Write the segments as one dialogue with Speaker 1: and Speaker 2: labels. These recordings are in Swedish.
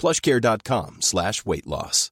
Speaker 1: plushcare.com slash weight loss.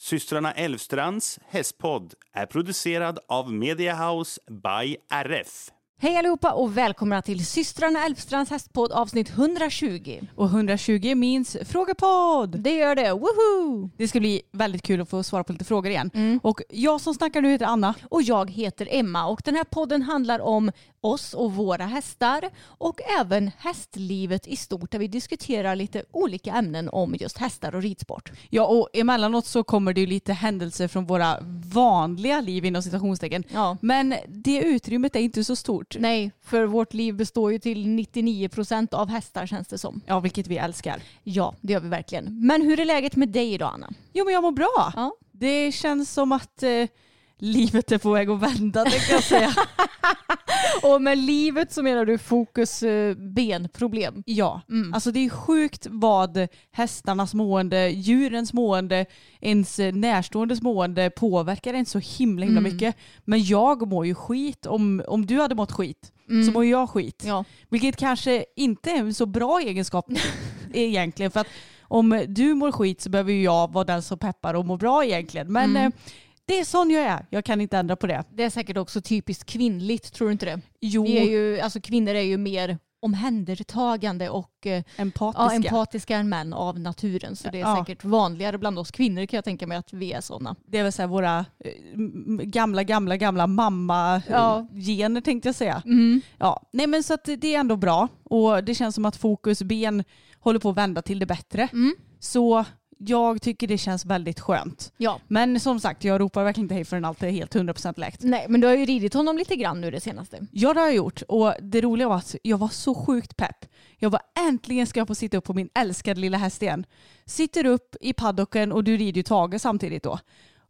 Speaker 2: Systrarna Elvstrands hästpodd är producerad av Mediahouse by RF.
Speaker 3: Hej allihopa och välkomna till systrarna Elfstrands hästpodd avsnitt 120.
Speaker 4: Och 120 minns frågepodd.
Speaker 3: Det gör det, woho!
Speaker 4: Det ska bli väldigt kul att få svara på lite frågor igen.
Speaker 3: Mm.
Speaker 4: Och jag som snackar nu heter Anna.
Speaker 3: Och jag heter Emma och den här podden handlar om oss och våra hästar och även hästlivet i stort där vi diskuterar lite olika ämnen om just hästar och ridsport.
Speaker 4: Ja och emellanåt så kommer det ju lite händelser från våra vanliga liv inom citationstecken.
Speaker 3: Ja.
Speaker 4: Men det utrymmet är inte så stort.
Speaker 3: Nej, för vårt liv består ju till 99 procent av hästar känns det som.
Speaker 4: Ja vilket vi älskar.
Speaker 3: Ja, det gör vi verkligen. Men hur är läget med dig idag Anna?
Speaker 4: Jo men jag mår bra.
Speaker 3: Ja.
Speaker 4: Det känns som att eh, livet är på väg att vända tänkte jag säga.
Speaker 3: Och med livet så menar du fokus eh, benproblem?
Speaker 4: Ja,
Speaker 3: Mm.
Speaker 4: alltså det är sjukt vad hästarnas mående, djurens mående, ens närståendes mående påverkar en så himla himla
Speaker 3: Mm.
Speaker 4: mycket. Men jag mår ju skit. Om, om du hade mått skit
Speaker 3: Mm.
Speaker 4: så mår jag skit.
Speaker 3: Ja.
Speaker 4: Vilket kanske inte är en så bra egenskap egentligen. För att om du mår skit så behöver jag vara den som peppar och mår bra egentligen. Men
Speaker 3: Mm.
Speaker 4: Det är sån jag är. Jag kan inte ändra på det.
Speaker 3: Det är säkert också typiskt kvinnligt, tror du inte det?
Speaker 4: Jo,
Speaker 3: Vi är ju, alltså kvinnor är ju mer omhändertagande och eh,
Speaker 4: empatiska.
Speaker 3: ja, empatiska än män av naturen. Så det är
Speaker 4: Ja.
Speaker 3: säkert vanligare bland oss kvinnor kan jag tänka mig att vi är sådana.
Speaker 4: Det är väl så våra eh, gamla, gamla, gamla mamma-gener tänkte jag säga. Ja, nej men så det är ändå bra och det känns som att fokus ben håller på att vända till det bättre.
Speaker 3: Mm.
Speaker 4: Så jag tycker det känns väldigt skönt.
Speaker 3: Ja.
Speaker 4: Men som sagt, jag ropar verkligen inte hej förrän allt är helt 100% läkt.
Speaker 3: Nej, men du har ju ridit honom lite grann nu det senaste.
Speaker 4: Ja det har jag gjort och det roliga var att jag var så sjukt pepp. Jag var äntligen ska jag få sitta upp på min älskade lilla häst igen. Sitter upp i paddocken och du rider ju Tage samtidigt då.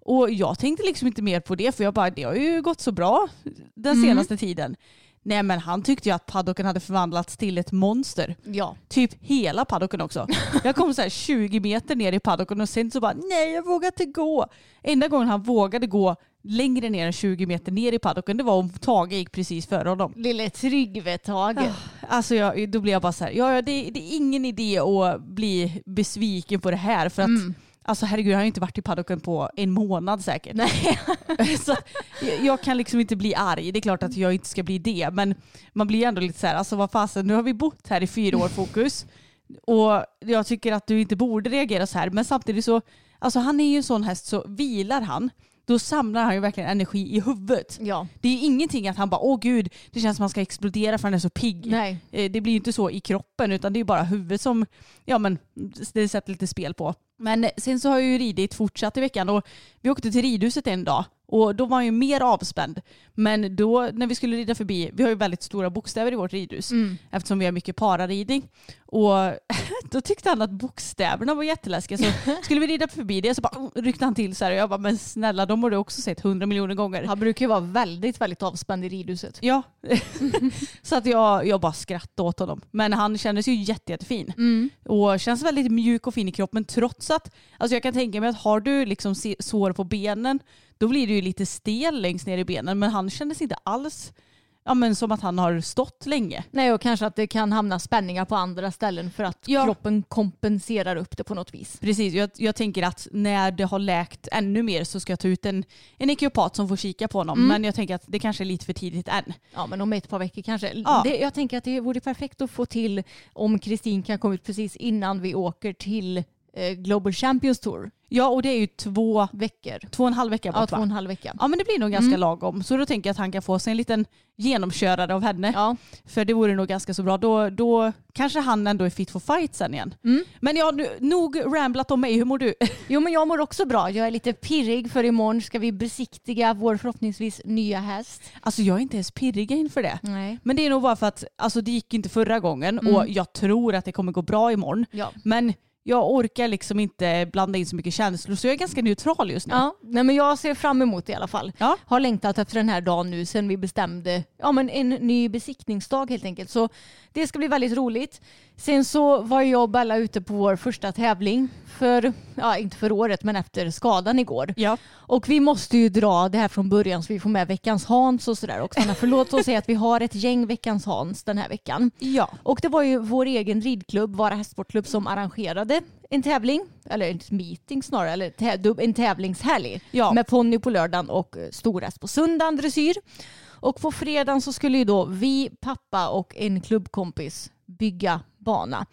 Speaker 4: Och jag tänkte liksom inte mer på det för jag bara det har ju gått så bra den senaste tiden. Nej men han tyckte ju att paddocken hade förvandlats till ett monster.
Speaker 3: Ja.
Speaker 4: Typ hela paddocken också. Jag kom så här 20 meter ner i paddocken och sen så bara nej jag vågar inte gå. Enda gången han vågade gå längre ner än 20 meter ner i paddocken det var om Tage gick precis före honom.
Speaker 3: Lille Tryggve-Tage.
Speaker 4: Alltså jag, då blir jag bara så här, ja det, det är ingen idé att bli besviken på det här för att
Speaker 3: Mm.
Speaker 4: Alltså herregud, jag har ju inte varit i paddocken på en månad säkert. Nej. så att jag, kan liksom inte bli arg. Det är klart att jag inte ska bli det. Men man blir ändå lite så här, alltså vad fasen, nu har vi bott här i fyra år fokus. Och jag tycker att du inte borde reagera så här. Men samtidigt så, alltså han är ju en sån häst så vilar han, då samlar han ju verkligen energi i huvudet.
Speaker 3: Ja.
Speaker 4: Det är ju ingenting att han bara, åh gud, det känns som han ska explodera för han är så pigg.
Speaker 3: Nej.
Speaker 4: Eh, Det blir ju inte så i kroppen utan det är bara huvudet som ja, men, det sätter lite spel på. Men sen så har jag ju ridit fortsatt i veckan och vi åkte till ridhuset en dag och då var han ju mer avspänd. Men då när vi skulle rida förbi, vi har ju väldigt stora bokstäver i vårt ridhus eftersom vi har mycket pararidning. Och då tyckte han att bokstäverna var jätteläskiga. Så skulle vi rida förbi det så bara oh, ryckte han till så här och jag bara men snälla de har du också sett hundra miljoner gånger.
Speaker 3: Han brukar ju vara väldigt, väldigt avspänd i ridhuset.
Speaker 4: Ja, så att jag, jag bara skrattade åt honom. Men han kändes ju jätte, jättefin. Och känns väldigt mjuk och fin i kroppen trots att, alltså jag kan tänka mig att har du liksom sår på benen då blir det ju lite stel längst ner i benen men han kändes inte alls ja, men som att han har stått länge.
Speaker 3: Nej, och kanske att det kan hamna spänningar på andra ställen för att
Speaker 4: Ja.
Speaker 3: kroppen kompenserar upp det på något vis.
Speaker 4: Precis, jag, jag tänker att när det har läkt ännu mer så ska jag ta ut en, en ekiopat som får kika på honom. Men jag tänker att det kanske är lite för tidigt än.
Speaker 3: Ja, men om ett par veckor kanske.
Speaker 4: Ja.
Speaker 3: Det, jag tänker att det vore perfekt att få till om Kristin kan komma ut precis innan vi åker till Global Champions Tour.
Speaker 4: Ja och det är ju två,
Speaker 3: Veckor.
Speaker 4: två och en halv vecka
Speaker 3: Ja,
Speaker 4: bort
Speaker 3: två och en halv vecka.
Speaker 4: Ja men det blir nog ganska
Speaker 3: Mm.
Speaker 4: lagom. Så då tänker jag att han kan få sig en liten genomkörare av henne.
Speaker 3: Ja.
Speaker 4: För det vore nog ganska så bra. Då, då kanske han ändå är fit for fight sen igen.
Speaker 3: Mm.
Speaker 4: Men ja, nu, nog ramblat om mig. Hur mår du?
Speaker 3: Jo men jag mår också bra. Jag är lite pirrig för imorgon ska vi besiktiga vår förhoppningsvis nya häst.
Speaker 4: Alltså jag är inte ens pirrig inför det.
Speaker 3: Nej.
Speaker 4: Men det är nog bara för att alltså, det gick inte förra gången
Speaker 3: Mm.
Speaker 4: och jag tror att det kommer gå bra imorgon.
Speaker 3: Ja.
Speaker 4: Men jag orkar liksom inte blanda in så mycket känslor så jag är ganska neutral just nu.
Speaker 3: Ja, nej men jag ser fram emot det i alla fall.
Speaker 4: Ja.
Speaker 3: Har längtat efter den här dagen nu sen vi bestämde ja, men en ny besiktningsdag helt enkelt. Så det ska bli väldigt roligt. Sen så var jag och Bella ute på vår första tävling för, ja inte för året men efter skadan igår.
Speaker 4: Ja.
Speaker 3: Och vi måste ju dra det här från början så vi får med veckans Hans och sådär också. Förlåt att säga att vi har ett gäng veckans Hans den här veckan.
Speaker 4: Ja.
Speaker 3: Och det var ju vår egen ridklubb, Vara Hästsportklubb, som arrangerade en tävling, eller en meeting snarare, eller en tävlingshelg
Speaker 4: Ja.
Speaker 3: med ponny på lördagen och storhäst på söndagen, dressyr. Och på fredagen så skulle ju då vi, pappa och en klubbkompis bygga bana.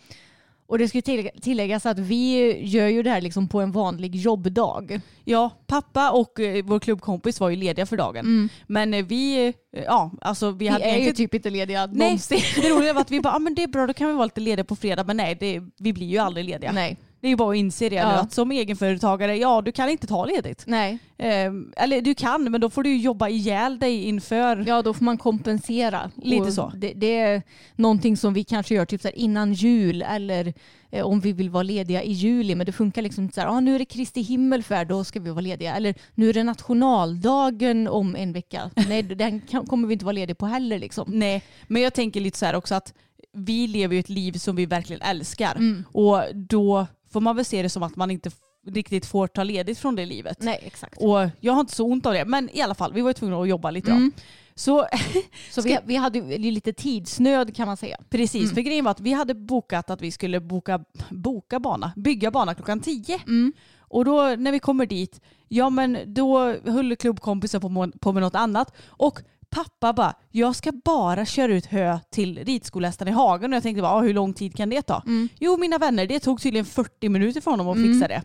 Speaker 3: Och det ska ju tilläggas att vi gör ju det här liksom på en vanlig jobbdag.
Speaker 4: Ja, pappa och eh, vår klubbkompis var ju lediga för dagen. Men eh, vi, eh, ja alltså vi,
Speaker 3: Vi
Speaker 4: hade
Speaker 3: är ju typ inte lediga
Speaker 4: Nej,
Speaker 3: någonsin.
Speaker 4: det roliga var att vi bara, ah, men det är bra, då kan vi vara lite lediga på fredag. Men nej, det, vi blir ju aldrig lediga.
Speaker 3: Nej.
Speaker 4: Det är ju bara att inse det
Speaker 3: Ja.
Speaker 4: nu, att som egenföretagare, ja du kan inte ta ledigt.
Speaker 3: Nej.
Speaker 4: Ehm, eller du kan, men då får du jobba ihjäl dig inför.
Speaker 3: Ja, då får man kompensera.
Speaker 4: Lite så.
Speaker 3: Det, det är någonting som vi kanske gör typ så innan jul eller eh, om vi vill vara lediga i juli. Men det funkar liksom inte så här, ah, nu är det Kristi himmelfärd, då ska vi vara lediga. Eller nu är det nationaldagen om en vecka. Nej, den kan, kommer vi inte vara lediga på heller liksom.
Speaker 4: Nej, men jag tänker lite så här också att vi lever ju ett liv som vi verkligen älskar.
Speaker 3: Mm.
Speaker 4: Och då får man väl se det som att man inte riktigt får ta ledigt från det livet.
Speaker 3: Nej, exakt.
Speaker 4: Och jag har inte så ont av det, men i alla fall, vi var ju tvungna att jobba lite.
Speaker 3: Mm.
Speaker 4: Så
Speaker 3: Så vi, vi hade ju lite tidsnöd kan man säga.
Speaker 4: precis,
Speaker 3: Mm.
Speaker 4: för grejen var att vi hade bokat att vi skulle boka, boka bana, bygga bana klockan 10.
Speaker 3: Mm.
Speaker 4: Och då när vi kommer dit, ja men då höll klubbkompisar på, på med något annat. Och pappa bara, jag ska bara köra ut hö till ridskolästarna i hagen. Och jag tänkte bara, ah, hur lång tid kan det ta?
Speaker 3: Mm.
Speaker 4: Jo mina vänner, det tog tydligen 40 minuter för honom att
Speaker 3: Mm.
Speaker 4: fixa det.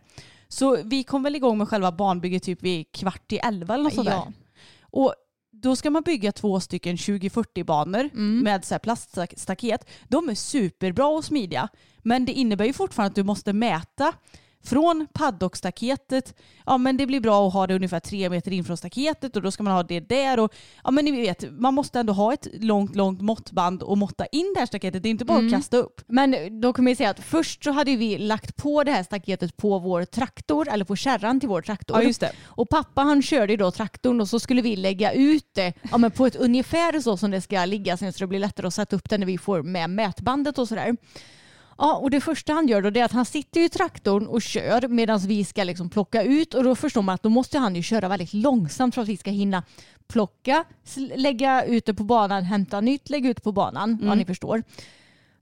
Speaker 4: Så vi kom väl igång med själva banbygget typ vid kvart i elva eller något sånt
Speaker 3: Ja.
Speaker 4: där. Och då ska man bygga två stycken 2040 banor
Speaker 3: Mm.
Speaker 4: med så här plaststaket. De är superbra och smidiga. Men det innebär ju fortfarande att du måste mäta från paddockstaketet. Ja men det blir bra att ha det ungefär tre meter in från staketet och då ska man ha det där. Och, ja men ni vet, man måste ändå ha ett långt, långt måttband och måtta in det här staketet. Det är inte bara
Speaker 3: Mm.
Speaker 4: att kasta upp.
Speaker 3: Men då man ju säga att först så hade vi lagt på det här staketet på vår traktor, eller på kärran till vår traktor.
Speaker 4: Ja just det.
Speaker 3: Och pappa han körde då traktorn och så skulle vi lägga ut det ja, men på ett ungefär så som det ska ligga sen så det blir lättare att sätta upp det när vi får med mätbandet och sådär. Ja, och det första han gör då är att han sitter i traktorn och kör medan vi ska liksom plocka ut och då förstår man att då måste han ju köra väldigt långsamt för att vi ska hinna plocka, lägga ut det på banan, hämta nytt, lägga ut på banan. Ja, ni förstår.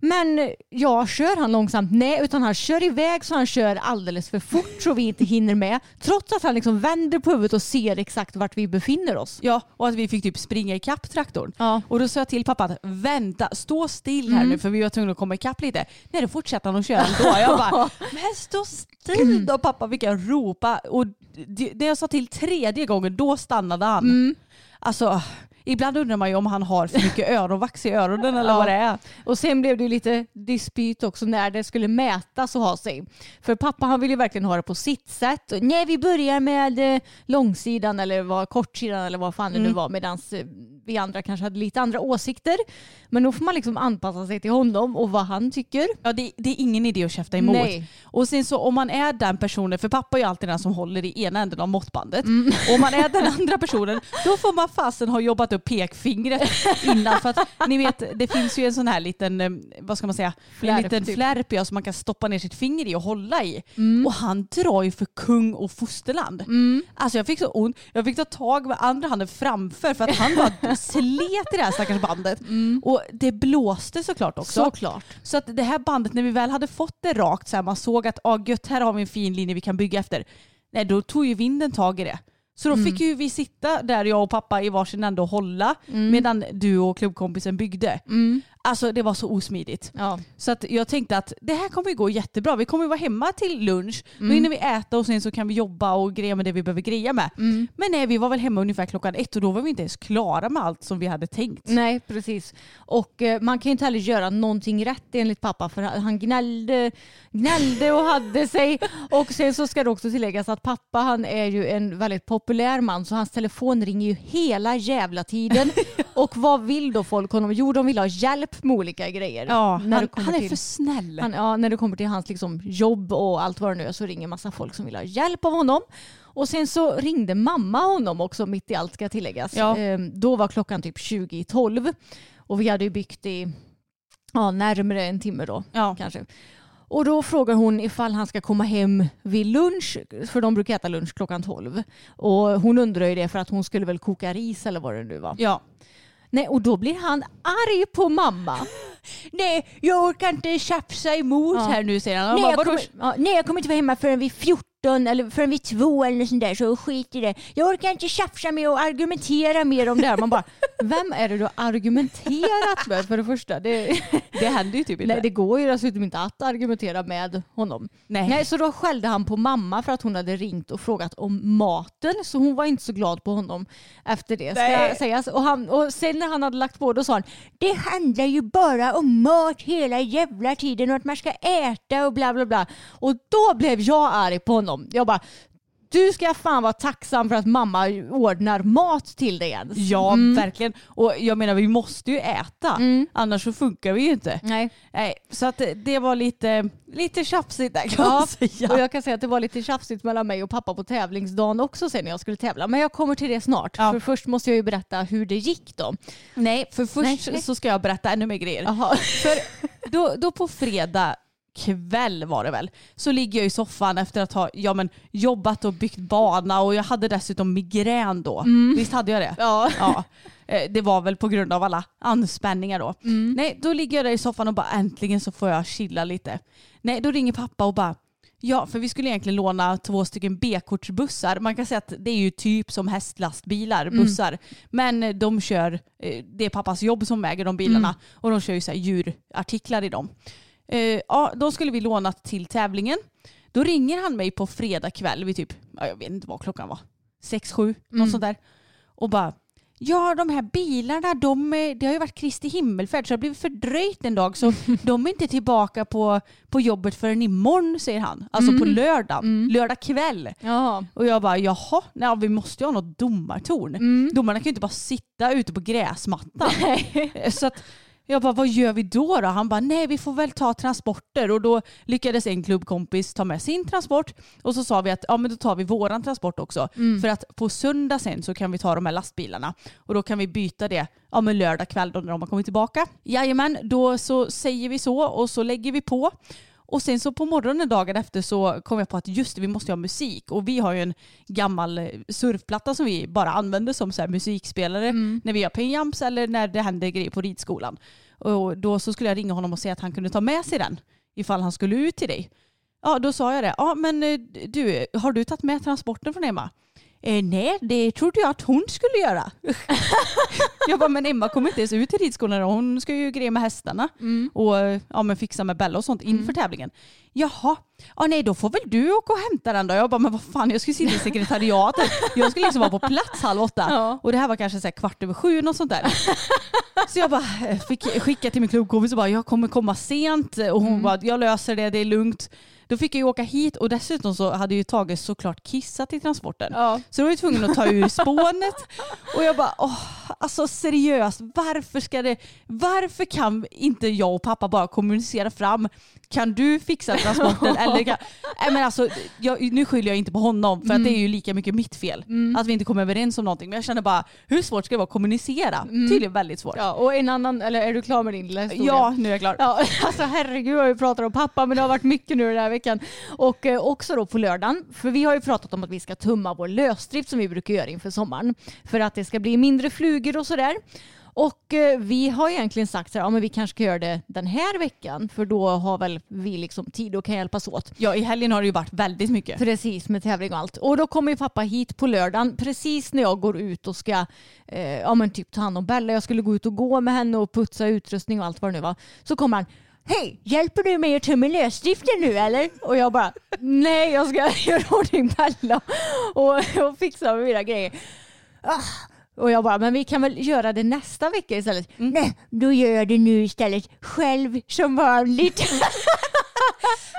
Speaker 3: Men ja, kör han långsamt? Nej, utan han kör iväg så han kör alldeles för fort så vi inte hinner med. Trots att han liksom vänder på huvudet och ser exakt vart vi befinner oss.
Speaker 4: Ja, och att vi fick typ springa ikapp traktorn.
Speaker 3: Ja.
Speaker 4: Och då sa jag till pappa att vänta, stå still här nu för vi var tvungna att komma ikapp lite. Nej, då fortsatte han att köra ändå. Jag bara, men stå still då pappa, fick jag ropa. Och det, det jag sa till tredje gången, då stannade han. Alltså, ibland undrar man ju om han har för mycket öronvax i öronen eller
Speaker 3: Ja.
Speaker 4: vad det är.
Speaker 3: Och sen blev det ju lite dispyt också när det skulle mätas och ha sig. För pappa han ville ju verkligen ha det på sitt sätt. Och, Nej, vi börjar med eh, långsidan eller vad, kortsidan eller vad fan det nu var. Medan vi andra kanske hade lite andra åsikter. Men då får man liksom anpassa sig till honom och vad han tycker.
Speaker 4: Ja, det, det är ingen idé att käfta emot.
Speaker 3: Nej.
Speaker 4: Och sen så om man är den personen, för pappa är ju alltid den som håller i ena änden av måttbandet. Och om man är den andra personen, då får man fasen ha jobbat upp pekfingret innan. För att ni vet, det finns ju en sån här liten, eh, vad ska man säga,
Speaker 3: Flärp,
Speaker 4: en liten
Speaker 3: typ.
Speaker 4: flärp ja, som man kan stoppa ner sitt finger i och hålla i. Och han drar ju för kung och fosterland. Alltså jag fick så ont, jag fick ta tag med andra handen framför för att han bara slet i det här stackars bandet. Och det blåste såklart också.
Speaker 3: Såklart.
Speaker 4: Så att det här bandet, när vi väl hade fått det rakt, så här, man såg att ah, gött, här har vi en fin linje vi kan bygga efter. Nej, då tog ju vinden tag i det. Så då fick ju vi sitta där jag och pappa i varsin ände och hålla medan du och klubbkompisen byggde. Alltså det var så osmidigt.
Speaker 3: Ja.
Speaker 4: Så att jag tänkte att det här kommer ju gå jättebra. Vi kommer ju vara hemma till lunch.
Speaker 3: Mm.
Speaker 4: Då hinner vi äta och sen så kan vi jobba och greja med det vi behöver greja med.
Speaker 3: Mm.
Speaker 4: Men nej, vi var väl hemma ungefär klockan ett och då var vi inte ens klara med allt som vi hade tänkt.
Speaker 3: Nej, precis. Och eh, man kan ju inte heller göra någonting rätt enligt pappa för han gnällde, gnällde och hade sig. Och sen så ska det också tilläggas att pappa han är ju en väldigt populär man så hans telefon ringer ju hela jävla tiden. och vad vill då folk honom? Jo, de vill ha hjälp med olika grejer.
Speaker 4: Ja, han, han är
Speaker 3: till-
Speaker 4: för snäll.
Speaker 3: Han, ja, när det kommer till hans liksom, jobb och allt vad det nu är så ringer massa folk som vill ha hjälp av honom. Och sen så ringde mamma honom också mitt i allt ska tilläggas.
Speaker 4: Ja.
Speaker 3: Ehm, då var klockan typ 20 i 12 och vi hade ju byggt i ja, närmare en timme då
Speaker 4: Ja.
Speaker 3: kanske. Och då frågar hon ifall han ska komma hem vid lunch, för de brukar äta lunch klockan 12. Och hon undrar ju det för att hon skulle väl koka ris eller vad det nu var.
Speaker 4: ja.
Speaker 3: Nej, och då blir han arg på mamma.
Speaker 4: Nej, jag orkar inte tjafsa emot
Speaker 3: Ja.
Speaker 4: här nu säger han.
Speaker 3: Nej jag, kommer, ja, nej, jag kommer inte vara hemma förrän vid 14 eller förrän vid 2 eller något sånt där så skit i det. Jag orkar inte tjafsa med och argumentera mer om det här. Man bara, vem är det du har argumenterat med för det första? Det,
Speaker 4: Det händer ju typ inte.
Speaker 3: nej, det går ju dessutom inte att argumentera med honom.
Speaker 4: Nej.
Speaker 3: Nej, så då skällde han på mamma för att hon hade ringt och frågat om maten. Så hon var inte så glad på honom efter det. Ska sägas. Och, han, och sen när han hade lagt på då sa han Det handlar ju bara om mat hela jävla tiden och att man ska äta och bla bla bla. Och då blev jag arg på honom. Jag bara du ska fan vara tacksam för att mamma ordnar mat till dig ens.
Speaker 4: Ja, verkligen. Och jag menar vi måste ju äta.
Speaker 3: Mm.
Speaker 4: Annars så funkar vi ju inte.
Speaker 3: Nej.
Speaker 4: Nej, så att det- var lite, lite tjafsigt där kan
Speaker 3: Ja,
Speaker 4: man säga.
Speaker 3: och jag kan säga att det var lite tjafsigt mellan mig och pappa på tävlingsdagen också sen när jag skulle tävla. Men jag kommer till det snart.
Speaker 4: Ja.
Speaker 3: För först måste jag ju berätta hur det gick då.
Speaker 4: Nej, för först
Speaker 3: Nej.
Speaker 4: så ska jag berätta ännu mer grejer.
Speaker 3: Jaha.
Speaker 4: För då, då på fredag kväll var det väl, så ligger jag i soffan efter att ha ja, men, jobbat och byggt bana och jag hade dessutom migrän då. Visst hade jag det?
Speaker 3: Ja.
Speaker 4: Ja. Eh, Det var väl på grund av alla anspänningar då. Nej, då ligger jag där i soffan och bara äntligen så får jag chilla lite. Nej, då ringer pappa och bara Ja, för vi skulle egentligen låna två stycken B-kortsbussar. Man kan säga att det är ju typ som hästlastbilar, bussar. Men de kör, eh, det är pappas jobb som äger de bilarna och de kör ju så djurartiklar i dem. Eh, Ja, då skulle vi låna till tävlingen. Då ringer han mig på fredag kväll vid typ, ja, jag vet inte vad klockan var, sex, sju, något sånt där. Och bara, ja de här bilarna, de, är- det har ju varit Kristi himmelfärd så det har blivit fördröjt en dag så de är inte tillbaka på, på jobbet förrän imorgon säger han. Alltså på lördagen, lördag kväll.
Speaker 3: Jaha.
Speaker 4: Och jag bara, jaha, nej, vi måste ju ha något domartorn. Domarna kan ju inte bara sitta ute på gräsmattan. Så att jag bara, vad gör vi då, då? Han bara, nej vi får väl ta transporter. Och då lyckades en klubbkompis ta med sin transport. Och så sa vi att ja, men då tar vi våran transport också. För att på söndag sen så kan vi ta de här lastbilarna. Och då kan vi byta det ja, men lördag kväll då när de har kommit tillbaka. Jajamän, då så säger vi så och så lägger vi på. Och sen så på morgonen dagen efter så kom jag på att just det, vi måste ju ha musik. Och vi har ju en gammal eh, surfplatta som vi bara använder som så musikspelare när vi har pinjams eller när det händer grejer på ridskolan. Och då så skulle jag ringa honom och säga att han kunde ta med sig den ifall han skulle ut till dig. Ja, då sa jag det. Ja, men eh, du, har du tagit med transporten från Emma? Eh, nej, det trodde jag att hon skulle göra. jag bara, men Emma kommer inte ens ut till ridskolan. Hon ska ju greja med hästarna och eh, ja, men fixa med Bella och sånt inför tävlingen. Jaha, ja, nej då får väl du åka och hämta den då. Jag bara, men vad fan jag skulle sitta i sekretariatet. Jag skulle liksom vara på plats halv åtta.
Speaker 3: Ja.
Speaker 4: Och det här var kanske så kvart över sju något sånt där. Så jag bara eh, fick skicka till min klubbkompis och bara jag kommer komma sent och hon bara jag löser det, det är lugnt. Då fick jag ju åka hit och dessutom så hade ju Tage såklart kissat i transporten.
Speaker 3: Ja.
Speaker 4: Så då var jag tvungen att ta ur spånet och jag bara åh, alltså seriöst varför ska det, varför kan inte jag och pappa bara kommunicera fram kan du fixa transporten eller kan, nej men alltså jag, nu skyller jag inte på honom för att det är ju lika mycket mitt fel att vi inte kom överens om någonting men jag känner bara hur svårt ska det vara att kommunicera? Tydligen väldigt svårt.
Speaker 3: Ja, och en annan, eller är du klar med din lilla historia?
Speaker 4: Ja, nu är jag klar.
Speaker 3: Ja, alltså herregud vad vi pratar om pappa men det har varit mycket nu den här veckan. Och eh, också då på lördagen, för vi har ju pratat om att vi ska tumma vår lösdrift som vi brukar göra inför sommaren. För att det ska bli mindre flugor och sådär. Och eh, vi har egentligen sagt att ja, men vi kanske ska göra det den här veckan för då har väl vi liksom tid och kan hjälpas åt.
Speaker 4: Ja, i helgen har det ju varit väldigt mycket.
Speaker 3: Precis med tävling och allt. Och då kommer ju pappa hit på lördagen precis när jag går ut och ska eh, ja, men typ ta hand om Bella. Jag skulle gå ut och gå med henne och putsa utrustning och allt vad det nu var. Så kommer han Hej, hjälper du mig att tömma lösdriften nu eller? Och jag bara, nej jag ska göra ordning Bella och, och fixa med mina grejer. Ah. Och jag bara, men vi kan väl göra det nästa vecka istället? Nej, då gör jag det nu istället. Själv som vanligt.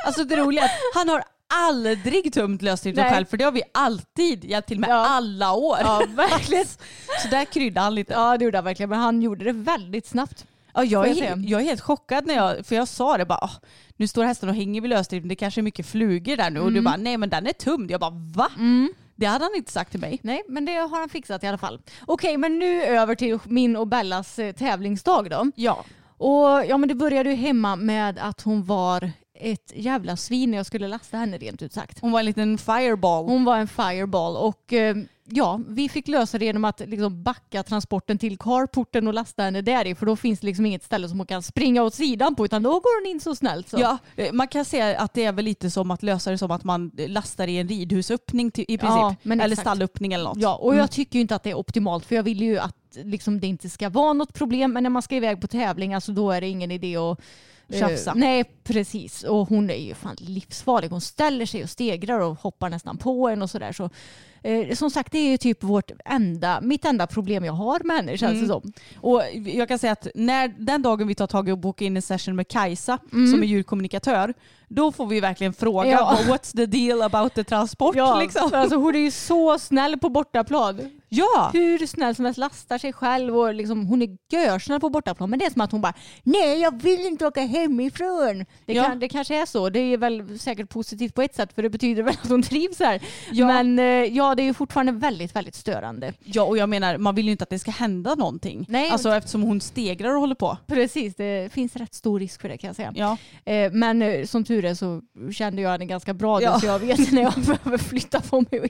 Speaker 4: Alltså det roliga är att han har aldrig tömt
Speaker 3: Nej.
Speaker 4: själv för det har vi alltid hjälpt till med
Speaker 3: Ja.
Speaker 4: alla år.
Speaker 3: Ja, verkligen.
Speaker 4: Så där kryddade han lite.
Speaker 3: Ja, det gjorde han verkligen. Men han gjorde det väldigt snabbt.
Speaker 4: Ja, jag, är,
Speaker 3: jag
Speaker 4: är helt chockad när jag, för jag sa det bara, "Ah, nu står hästen och hänger vid lösdriften, det kanske är mycket flugor där nu. Och du bara, nej men den är tömd. Jag bara, va? Det hade han inte sagt till mig.
Speaker 3: Nej, men det har han fixat i alla fall. Okej, men nu över till min och Bellas eh, tävlingsdag då.
Speaker 4: Ja.
Speaker 3: Och ja, men det började ju hemma med att hon var ett jävla svin när jag skulle lasta henne rent ut sagt.
Speaker 4: Hon var en liten fireball.
Speaker 3: Hon var en fireball och eh, ja, vi fick lösa det genom att liksom backa transporten till carporten och lasta henne där i för då finns det liksom inget ställe som hon kan springa åt sidan på utan då går hon in så snällt så.
Speaker 4: Ja, eh, man kan säga att det är väl lite som att lösa det som att man lastar i en ridhusöppning till, i princip.
Speaker 3: Ja,
Speaker 4: Eller
Speaker 3: exakt.
Speaker 4: stallöppning eller något.
Speaker 3: Ja, och
Speaker 4: Mm.
Speaker 3: jag tycker ju inte att det är optimalt för jag vill ju att liksom, det inte ska vara något problem men när man ska iväg på tävling alltså, då är det ingen idé att eh,
Speaker 4: Tjafsa.
Speaker 3: nej, precis. Och hon är ju fan livsfarlig. Hon ställer sig och stegrar och hoppar nästan på en och sådär. Så, eh, som sagt, det är ju typ vårt enda, mitt enda problem jag har med henne känns det
Speaker 4: Mm.
Speaker 3: som.
Speaker 4: Och jag kan säga att när den dagen vi tar tag i och bokar in en session med Kajsa
Speaker 3: Mm.
Speaker 4: som är djurkommunikatör, då får vi verkligen fråga
Speaker 3: Ja.
Speaker 4: what's the deal about the transport liksom.
Speaker 3: alltså, hon är ju så snäll på bortaplan.
Speaker 4: Ja,
Speaker 3: hur snäll som helst, lastar sig själv och liksom, hon är görsnäll på bortaplan. Men det är som att hon bara, nej jag vill inte åka hemifrån. Det,
Speaker 4: Ja.
Speaker 3: kan, det kanske är så. Det är väl säkert positivt på ett sätt för det betyder väl att hon trivs här.
Speaker 4: Ja.
Speaker 3: Men eh, ja, det är ju fortfarande väldigt, väldigt störande.
Speaker 4: ja, och jag menar man vill ju inte att det ska hända någonting.
Speaker 3: Nej.
Speaker 4: Alltså eftersom hon stegrar och håller på.
Speaker 3: Precis, det finns rätt stor risk för det kan jag säga.
Speaker 4: Ja.
Speaker 3: Eh, Men eh, som tur är så kände jag henne ganska bra
Speaker 4: Ja.
Speaker 3: så jag vet när jag behöver flytta på mig och.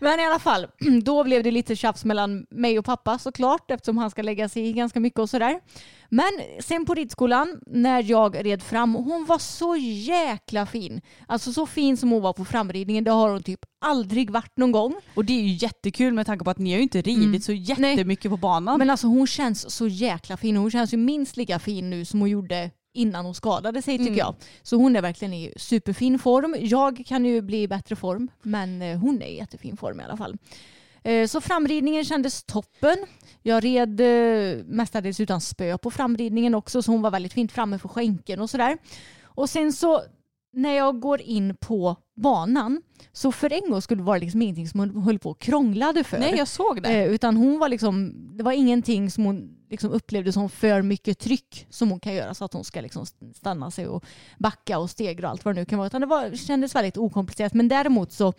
Speaker 3: Men i alla fall, då blev det lite tjafs mellan mig och pappa såklart eftersom han ska lägga sig i ganska mycket och sådär. Men sen på ridskolan när jag red fram, hon var så jäkla fin. Alltså så fin som hon var på framridningen, det har hon typ aldrig varit någon gång.
Speaker 4: Och det är ju jättekul med tanke på att ni har ju inte ridit
Speaker 3: Mm.
Speaker 4: så jättemycket på banan.
Speaker 3: Men alltså hon känns så jäkla fin. Hon känns ju minst lika fin nu som hon gjorde innan hon skadade sig tycker
Speaker 4: Mm.
Speaker 3: jag. Så hon är verkligen i superfin form. Jag kan ju bli i bättre form men eh, hon är i jättefin form i alla fall. Eh, Så framridningen kändes toppen. Jag red eh, mestadels utan spö på framridningen också så hon var väldigt fint framme för skänken och sådär. Och sen så när jag går in på banan så för en gång skulle det vara liksom ingenting som hon höll på och krånglade för.
Speaker 4: Nej jag såg det.
Speaker 3: Eh, utan hon var liksom, det var ingenting som hon liksom upplevde som för mycket tryck som hon kan göra så att hon ska liksom stanna sig och backa och stegra och allt vad det nu kan vara. Utan det var, kändes väldigt okomplicerat. Men däremot så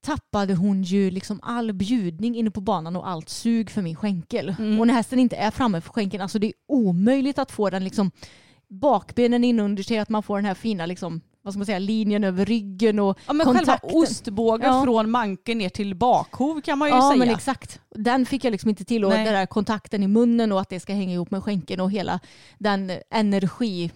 Speaker 3: tappade hon ju liksom all bjudning inne på banan och allt sug för min skänkel.
Speaker 4: Mm.
Speaker 3: Och när hästen inte är framme för skänkeln, alltså det är omöjligt att få den liksom bakbenen inunder sig, att man får den här fina liksom, vad ska man säga, linjen över ryggen och
Speaker 4: Ja, men själva
Speaker 3: kontakten.
Speaker 4: ostbågen
Speaker 3: Ja.
Speaker 4: från manken ner till bakhov kan man ju
Speaker 3: Ja
Speaker 4: säga.
Speaker 3: men exakt. Den fick jag liksom inte till och
Speaker 4: Nej.
Speaker 3: den där kontakten i munnen och att det ska hänga ihop med skänken och hela den energi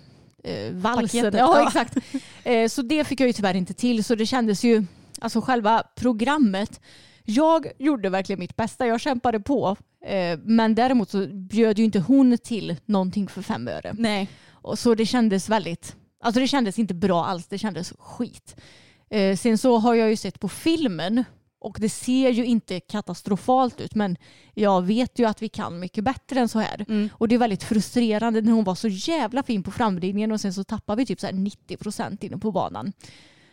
Speaker 3: eh, valsen.
Speaker 4: Paketet,
Speaker 3: Ja,
Speaker 4: ja.
Speaker 3: exakt. Eh, så det fick jag ju tyvärr inte till så det kändes ju, alltså själva programmet jag gjorde verkligen mitt bästa, jag kämpade på. Eh, men däremot så bjöd ju inte hon till någonting för fem öre.
Speaker 4: Nej.
Speaker 3: Och så det kändes väldigt, alltså det kändes inte bra alls, det kändes skit. Eh, sen så har jag ju sett på filmen och det ser ju inte katastrofalt ut men jag vet ju att vi kan mycket bättre än så här.
Speaker 4: Mm.
Speaker 3: Och det är väldigt frustrerande när hon var så jävla fin på framridningen och sen så tappar vi typ så här 90% inne på banan.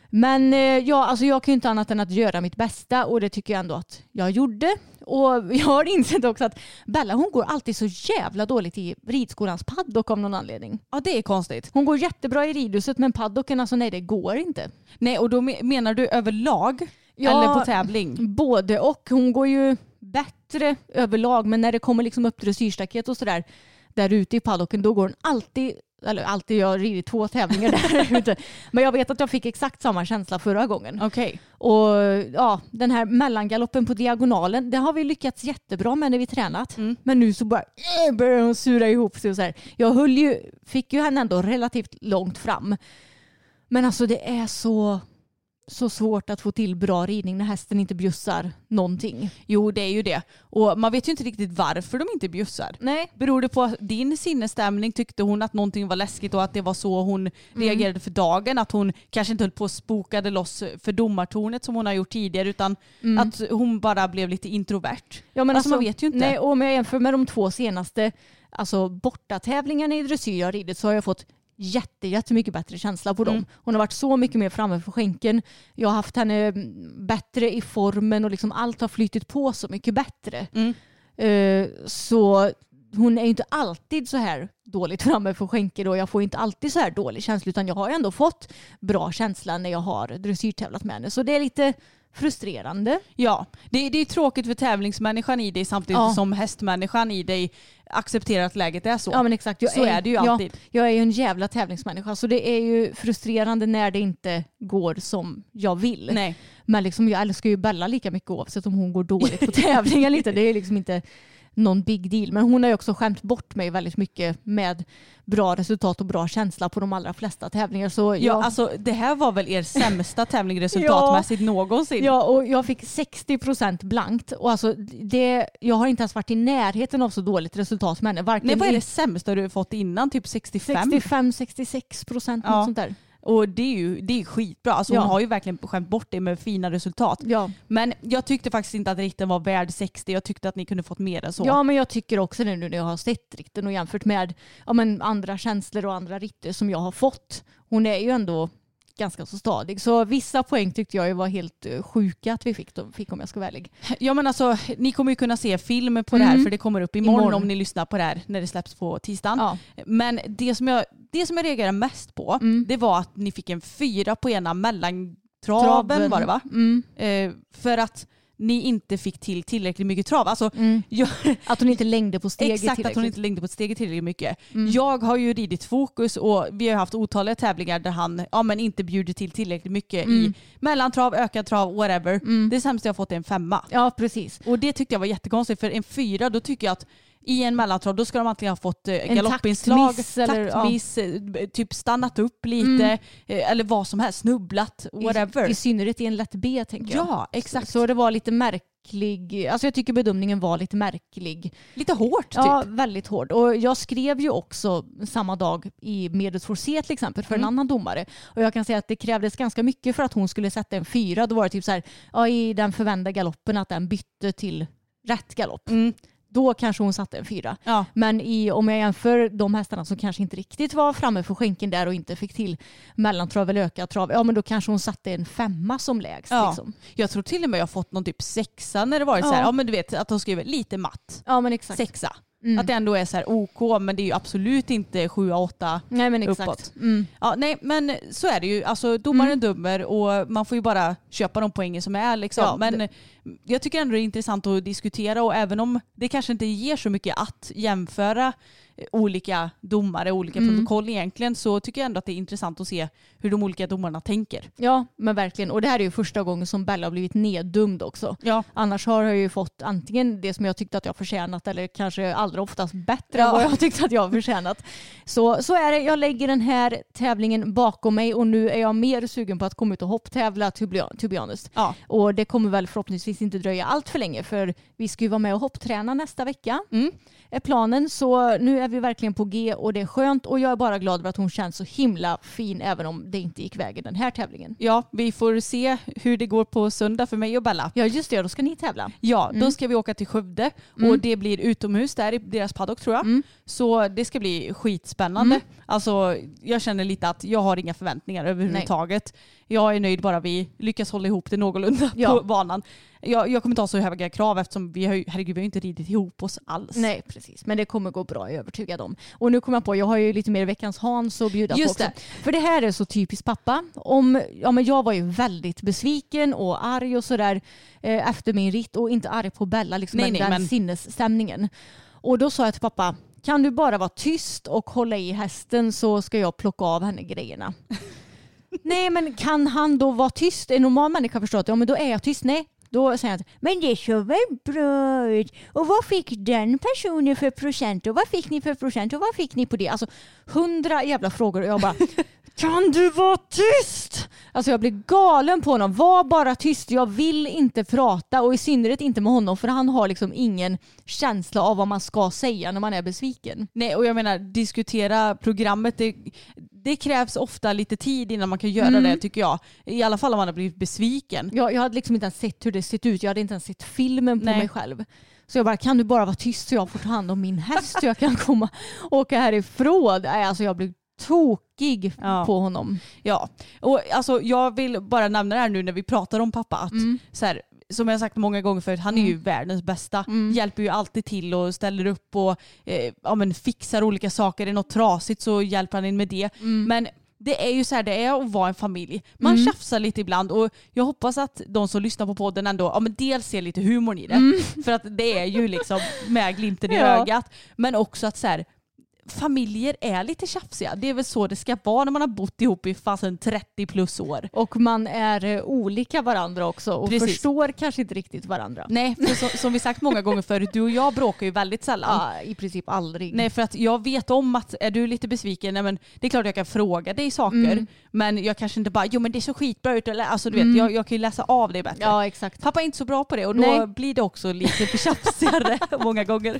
Speaker 3: Men eh, ja, alltså jag kan ju inte annat än att göra mitt bästa och det tycker jag ändå att jag gjorde. Och jag har insett också att Bella hon går alltid så jävla dåligt i ridskolans paddock av någon anledning.
Speaker 4: Ja det är konstigt.
Speaker 3: Hon går jättebra i ridhuset men paddocken, alltså nej det går inte.
Speaker 4: Nej och då me- menar du överlag
Speaker 3: Ja.
Speaker 4: eller på tävling?
Speaker 3: Både och. Hon går ju bättre överlag men när det kommer liksom upp dressyrstaket och sådär där ute i paddocken då går hon alltid eller alltid, jag har ridit två tävlingar där ute. Men jag vet att jag fick exakt samma känsla förra gången.
Speaker 4: Okej.
Speaker 3: Och ja, den här mellangaloppen på diagonalen, det har vi lyckats jättebra med när vi tränat.
Speaker 4: Mm.
Speaker 3: Men nu så bara äh, börjar hon sura ihop sig och så här. Jag höll ju, fick ju henne ändå relativt långt fram. Men alltså det är så, så svårt att få till bra ridning när hästen inte bjussar någonting.
Speaker 4: Jo det är ju det. Och man vet ju inte riktigt varför de inte bjussar.
Speaker 3: Nej.
Speaker 4: Beror det på din sinnesstämning tyckte hon att någonting var läskigt och att det var så hon
Speaker 3: Mm.
Speaker 4: reagerade för dagen? Att hon kanske inte höll på och spokade loss för domartornet som hon har gjort tidigare utan att hon bara blev lite introvert?
Speaker 3: Mm. Ja, men
Speaker 4: Alltså, man vet ju inte.
Speaker 3: Nej, och om jag jämför med de två senaste alltså, bortatävlingarna i dressyr jag ridit så har jag fått jätte, jättemycket bättre känsla på dem.
Speaker 4: Mm.
Speaker 3: Hon har varit så mycket mer framme för skänken. Jag har haft henne mm, bättre i formen och liksom allt har flyttit på så mycket bättre.
Speaker 4: Mm.
Speaker 3: Eh, så hon är inte alltid så här dåligt framme för skänken och jag får inte alltid så här dålig känsla utan jag har ändå fått bra känsla när jag har dressyrtävlat med henne. Så det är lite frustrerande.
Speaker 4: Ja, det, det är tråkigt för tävlingsmänniskan i dig samtidigt
Speaker 3: Ja.
Speaker 4: som hästmänniskan i dig accepterar att läget är så.
Speaker 3: Ja men exakt. Jag
Speaker 4: Så är det ju alltid.
Speaker 3: jag är ju en jävla tävlingsmänniska så det är ju frustrerande när det inte går som jag vill.
Speaker 4: Nej.
Speaker 3: Men liksom, jag älskar ju Bella lika mycket oavsett om hon går dåligt på tävling eller inte. Det är liksom inte någon big deal. Men hon har ju också skämt bort mig väldigt mycket med bra resultat och bra känsla på de allra flesta tävlingar. Så
Speaker 4: Ja,
Speaker 3: jag,
Speaker 4: alltså det här var väl er sämsta tävling resultatmässigt någonsin?
Speaker 3: Ja, och jag fick 60% blankt. Och alltså det, jag har inte ens varit i närheten av så dåligt resultat med henne. Varken
Speaker 4: Nej, vad är det sämsta du fått innan? Typ 65?
Speaker 3: 65-66 procent,
Speaker 4: Ja.
Speaker 3: något sånt där.
Speaker 4: Och det är ju det är skitbra. Alltså
Speaker 3: Ja.
Speaker 4: Hon har ju verkligen skämt bort det med fina resultat.
Speaker 3: Ja.
Speaker 4: Men jag tyckte faktiskt inte att ritten var värd 60. Jag tyckte att ni kunde fått mer än så.
Speaker 3: ja, men jag tycker också det nu när jag har sett ritten och jämfört med ja, men andra känslor och andra ritter som jag har fått. Hon är ju ändå ganska så stadig. Så vissa poäng tyckte jag ju var helt eh, sjuka att vi fick, då, fick om jag ska vara ärlig.
Speaker 4: Ja men alltså ni kommer ju kunna se film på det här
Speaker 3: Mm.
Speaker 4: för det kommer upp imorgon,
Speaker 3: Imorgon.
Speaker 4: om ni lyssnar på det här när det släpps på tisdagen.
Speaker 3: Ja.
Speaker 4: Men det som, jag, det som jag reagerade mest på
Speaker 3: Mm.
Speaker 4: det var att ni fick en fyra på ena mellantraven var det va?
Speaker 3: Mm.
Speaker 4: Eh, för att ni inte fick till tillräckligt mycket trav. Alltså,
Speaker 3: Mm.
Speaker 4: jag,
Speaker 3: Att hon inte längde på steget
Speaker 4: exakt att hon inte längde på ett steg tillräckligt mycket.
Speaker 3: Mm.
Speaker 4: Jag har ju ridit fokus och vi har haft otaliga tävlingar där han ja, men inte bjuder till tillräckligt mycket i
Speaker 3: Mm.
Speaker 4: mellantrav, ökad trav, whatever.
Speaker 3: Mm.
Speaker 4: Det sämsta jag fått är en femma.
Speaker 3: Ja, precis.
Speaker 4: Och det tyckte jag var jättekonstigt för en fyra då tycker jag att i en mellantrav då ska de antingen ha fått eh,
Speaker 3: En
Speaker 4: galoppinslag,
Speaker 3: taktmiss eller-
Speaker 4: taktmiss, eh, typ stannat upp lite
Speaker 3: Mm.
Speaker 4: eh, eller vad som helst, snubblat, whatever.
Speaker 3: I, I synnerhet i en lätt B tänker jag.
Speaker 4: ja, exakt.
Speaker 3: Så det var lite märklig, alltså jag tycker bedömningen var lite märklig.
Speaker 4: Lite hårt typ.
Speaker 3: Ja, väldigt hård. Och jag skrev ju också samma dag i Medus Forsé till exempel för en
Speaker 4: Mm.
Speaker 3: annan domare. Och jag kan säga att det krävdes ganska mycket för att hon skulle sätta en fyra. Då var det typ så här, ja, i den förvända galoppen att den bytte till rätt galopp.
Speaker 4: Mm.
Speaker 3: Då kanske hon satte en fyra.
Speaker 4: Ja.
Speaker 3: Men i, om jag jämför de hästarna som kanske inte riktigt var framme för skänken där och inte fick till mellantrav eller ökad trav, ja men då kanske hon satte en femma som lägst.
Speaker 4: Ja.
Speaker 3: Liksom.
Speaker 4: Jag tror till och med jag fått någon typ sexa när det varit så
Speaker 3: Ja.
Speaker 4: här, ja men du vet att de skriver lite matt.
Speaker 3: Ja men exakt.
Speaker 4: Sexa.
Speaker 3: Mm.
Speaker 4: Att det ändå är så här OK men det är ju absolut inte 7 8
Speaker 3: Nej men exakt.
Speaker 4: uppåt.
Speaker 3: Mm.
Speaker 4: Ja, nej, men så är det ju. Alltså, domaren dömer och man får ju bara köpa de poängen som är. Liksom.
Speaker 3: Ja,
Speaker 4: men
Speaker 3: det-
Speaker 4: jag tycker ändå det är intressant att diskutera och även om det kanske inte ger så mycket att jämföra olika domare, olika
Speaker 3: Mm.
Speaker 4: protokoll egentligen så tycker jag ändå att det är intressant att se hur de olika domarna tänker.
Speaker 3: Ja men verkligen. Och det här är ju första gången som Bella har blivit neddömd också.
Speaker 4: Ja,
Speaker 3: Annars har jag ju fått antingen det som jag tyckte att jag förtjänat eller kanske allra oftast bättre
Speaker 4: Ja.
Speaker 3: än vad jag tyckte att jag har förtjänat. Så, så är det. Jag lägger den här tävlingen bakom mig och nu är jag mer sugen på att komma ut och hopptävla to be honest.
Speaker 4: ja.
Speaker 3: Och det kommer väl förhoppningsvis inte dröja allt för länge för vi ska ju vara med och hoppträna nästa vecka.
Speaker 4: Mm.
Speaker 3: Är planen. Så nu är vi verkligen på G och det är skönt och jag är bara glad över att hon känns så himla fin även om det inte gick vägen den här tävlingen.
Speaker 4: ja, vi får se hur det går på söndag för mig och Bella.
Speaker 3: Ja just det, då ska ni tävla.
Speaker 4: Ja,
Speaker 3: Mm.
Speaker 4: då ska vi åka till Skövde
Speaker 3: Mm.
Speaker 4: och det blir utomhus där i deras paddock tror jag.
Speaker 3: Mm.
Speaker 4: Så det ska bli skitspännande.
Speaker 3: Mm.
Speaker 4: Alltså, jag känner lite att jag har inga förväntningar överhuvudtaget. Jag är nöjd bara vi lyckas hålla ihop det någorlunda
Speaker 3: Ja.
Speaker 4: på banan. Jag, jag kommer inte ha så höga krav eftersom vi har, ju- herregud, vi har inte ridit ihop oss alls.
Speaker 3: Nej precis, men det kommer gå bra, jag är övertygad om. Och nu kommer jag på, jag har ju lite mer veckans Hans att bjuda
Speaker 4: Just
Speaker 3: på också.
Speaker 4: det.
Speaker 3: För det här är så typiskt pappa. Om, ja, men jag var ju väldigt besviken och arg och sådär eh, efter min ritt och inte arg på Bella, liksom
Speaker 4: Nej,
Speaker 3: men
Speaker 4: nej,
Speaker 3: den
Speaker 4: men-
Speaker 3: sinnesstämningen. Och då sa jag till pappa, kan du bara vara tyst och hålla i hästen så ska jag plocka av henne grejerna. Nej men kan han då vara tyst? En normal människa förstår att ja men då är jag tyst. Nej, då säger han men det såg väl bra ut. Och vad fick den personen för procent? Och vad fick ni för procent? Och vad fick ni på det? Alltså hundra jävla frågor och jag bara kan du vara tyst? Alltså jag blir galen på honom. Var bara tyst. Jag vill inte prata och i synnerhet inte med honom för han har liksom ingen känsla av vad man ska säga när man är besviken.
Speaker 4: Nej och jag menar diskutera programmet det, det krävs ofta lite tid innan man kan göra
Speaker 3: Mm.
Speaker 4: det tycker jag. I alla fall om man har blivit besviken.
Speaker 3: Jag, jag hade liksom inte ens sett hur det sett ut. Jag hade inte ens sett filmen på
Speaker 4: Nej.
Speaker 3: mig själv. Så jag bara, kan du bara vara tyst så jag får ta hand om min häst så jag kan komma åka härifrån. Nej, alltså jag blir tokig
Speaker 4: Ja.
Speaker 3: på honom.
Speaker 4: Ja, och alltså jag vill bara nämna det här nu när vi pratar om pappa att
Speaker 3: Mm.
Speaker 4: så här, som jag sagt många gånger förut, han är ju världens bästa.
Speaker 3: Mm.
Speaker 4: Hjälper ju alltid till och ställer upp och eh, ja, men fixar olika saker. Är det något trasigt så hjälper han in med det.
Speaker 3: Mm.
Speaker 4: Men det är ju så här det är att vara en familj. Man
Speaker 3: Mm.
Speaker 4: tjafsar lite ibland och jag hoppas att de som lyssnar på podden ändå ja, men dels ser lite humorn i det. För att det är ju liksom med glimten i
Speaker 3: Mm. Ja.
Speaker 4: ögat. Men också att så här, familjer är lite tjafsiga. Det är väl så det ska vara när man har bott ihop i fasen 30 plus år.
Speaker 3: Och man är eh, olika varandra också och
Speaker 4: Precis.
Speaker 3: förstår kanske inte riktigt varandra.
Speaker 4: Nej, för som, som vi sagt många gånger förut, du och jag bråkar ju väldigt sällan.
Speaker 3: Ja, I princip aldrig.
Speaker 4: Nej för att jag vet om att är du lite besviken, nej, men det är klart jag kan fråga dig saker
Speaker 3: Mm.
Speaker 4: men jag kanske inte bara jo men det ser skitbra ut eller alltså du vet jag, jag kan ju läsa av det bättre.
Speaker 3: Ja exakt.
Speaker 4: Pappa är inte så bra på det och då
Speaker 3: Nej.
Speaker 4: blir det också lite tjafsigare många gånger.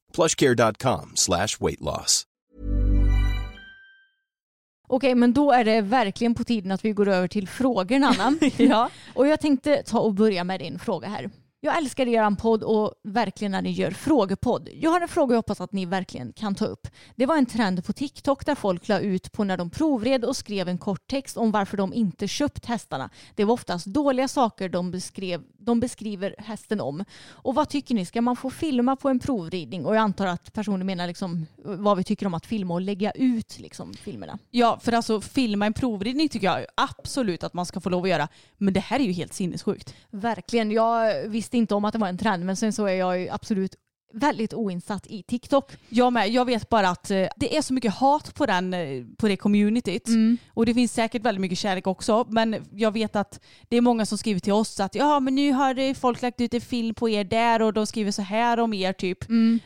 Speaker 1: plushcare.com slash weight loss.
Speaker 3: Okej men då är det verkligen på tiden att vi går över till frågorna Anna.
Speaker 4: Ja.
Speaker 3: Och jag tänkte ta och börja med din fråga här. Jag älskar er podd och verkligen när ni gör frågepodd. Jag har en fråga jag hoppas att ni verkligen kan ta upp. Det var en trend på TikTok där folk la ut på när de provred och skrev en kort text om varför de inte köpt hästarna. Det var oftast dåliga saker de, beskrev, de beskriver hästen om. Och vad tycker ni? Ska man få filma på en provridning? Och jag antar att personen menar liksom vad vi tycker om att filma och lägga ut liksom filmerna.
Speaker 4: ja, för alltså filma en provridning tycker jag absolut att man ska få lov att göra. Men det här är ju helt sinnessjukt.
Speaker 3: Verkligen. Jag visste inte om att det var en trend men sen så är jag ju absolut väldigt oinsatt i TikTok.
Speaker 4: Jag med. Jag vet bara att eh, det är så mycket hat på, den, eh, på det communityt. Och det finns säkert väldigt mycket kärlek också. Men jag vet att det är många som skriver till oss att ja men nu har folk lagt ut en film på er där och de skriver så här om er typ.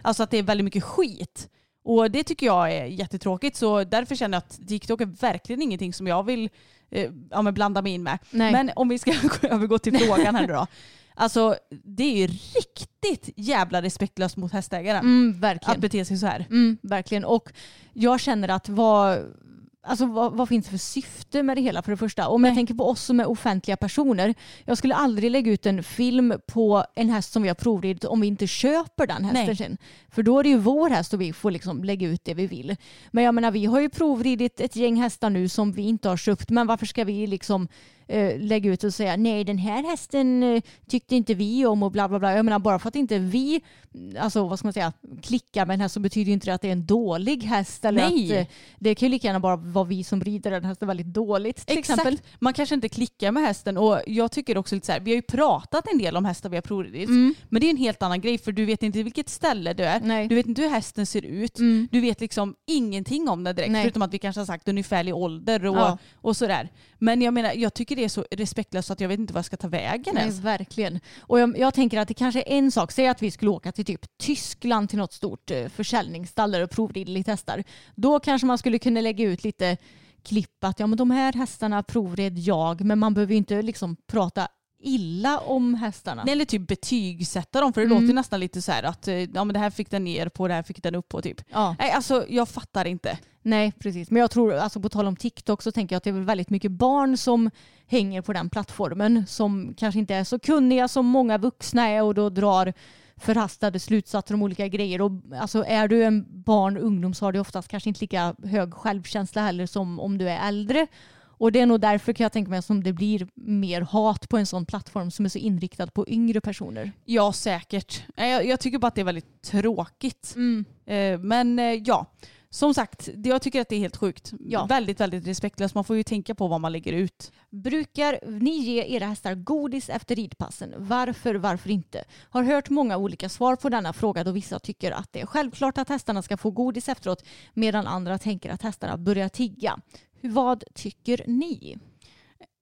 Speaker 4: Alltså att det är väldigt mycket skit. Och det tycker jag är jättetråkigt. Så därför känner jag att TikTok är verkligen ingenting som jag vill eh, ja, blanda mig in med.
Speaker 3: Nej.
Speaker 4: Men om vi ska övergå till frågan här nu då. Alltså det är ju riktigt jävla respektlöst mot hästägaren.
Speaker 3: Mm, verkligen.
Speaker 4: Att bete sig så här.
Speaker 3: Mm, verkligen. Och jag känner att vad, alltså vad, vad finns det för syfte med det hela för det första? Om jag tänker på oss som är offentliga personer. Jag skulle aldrig lägga ut en film på en häst som vi har provridit om vi inte köper den hästen
Speaker 4: Nej.
Speaker 3: sen. För då är det ju vår häst och vi får liksom lägga ut det vi vill. Men jag menar vi har ju provridit ett gäng hästar nu som vi inte har köpt. Men varför ska vi liksom eh, lägga ut och säga nej den här hästen eh, tyckte inte vi om och bla bla bla. Jag menar bara för att inte vi, alltså vad ska man säga, klickar med en häst så betyder inte det att det är en dålig häst. Eller
Speaker 4: Nej.
Speaker 3: att eh, det kan ju lika gärna bara vara vi som rider den hästen väldigt dåligt till
Speaker 4: Exakt.
Speaker 3: exempel.
Speaker 4: Man kanske inte klickar med hästen och jag tycker också lite så här, vi har ju pratat en del om hästar vi har provridit.
Speaker 3: Mm.
Speaker 4: Men det är en helt annan grej för du vet inte vilket ställe du är.
Speaker 3: Nej.
Speaker 4: Du vet inte hur hästen ser ut.
Speaker 3: Mm.
Speaker 4: Du vet liksom ingenting om den direkt
Speaker 3: Nej.
Speaker 4: förutom att vi kanske har sagt ungefärlig ålder och,
Speaker 3: Ja.
Speaker 4: och sådär. Men jag menar jag tycker det är så respektlöst att jag vet inte vad jag ska ta vägen
Speaker 3: Nej,
Speaker 4: ens.
Speaker 3: verkligen. Och jag, jag tänker att det kanske är en sak, säg att vi skulle åka till typ Tyskland till något stort eh, försäljningsstall där och provrider lite hästar. Då kanske man skulle kunna lägga ut lite klipp att ja men de här hästarna provred jag men man behöver ju inte liksom prata illa om hästarna.
Speaker 4: Nej, Eller typ betygsätta dem för det
Speaker 3: Mm.
Speaker 4: låter nästan lite så här att eh, ja, men det här fick den ner på, det här fick den upp på typ.
Speaker 3: Ja,
Speaker 4: Nej alltså jag fattar inte.
Speaker 3: nej precis. Men jag tror, alltså på tal om TikTok så tänker jag att det är väl väldigt mycket barn som hänger på den plattformen som kanske inte är så kunniga som många vuxna är och då drar förhastade slutsatser om olika grejer. Och, alltså, är du en barn ungdom så har du oftast kanske inte lika hög självkänsla heller som om du är äldre. Och det är nog därför kan jag tänka mig som det blir mer hat på en sån plattform som är så inriktad på yngre personer.
Speaker 4: Ja säkert. Jag, jag tycker bara att det är väldigt tråkigt. Eh, Men eh, ja, som sagt, jag tycker att det är helt sjukt.
Speaker 3: Ja.
Speaker 4: Väldigt, väldigt respektlöst. Man får ju tänka på vad man lägger ut.
Speaker 3: Brukar ni ge era hästar godis efter ridpassen? Varför, varför inte? Har hört många olika svar på denna fråga då vissa tycker att det är självklart att hästarna ska få godis efteråt medan andra tänker att hästarna börjar tigga. Vad tycker ni?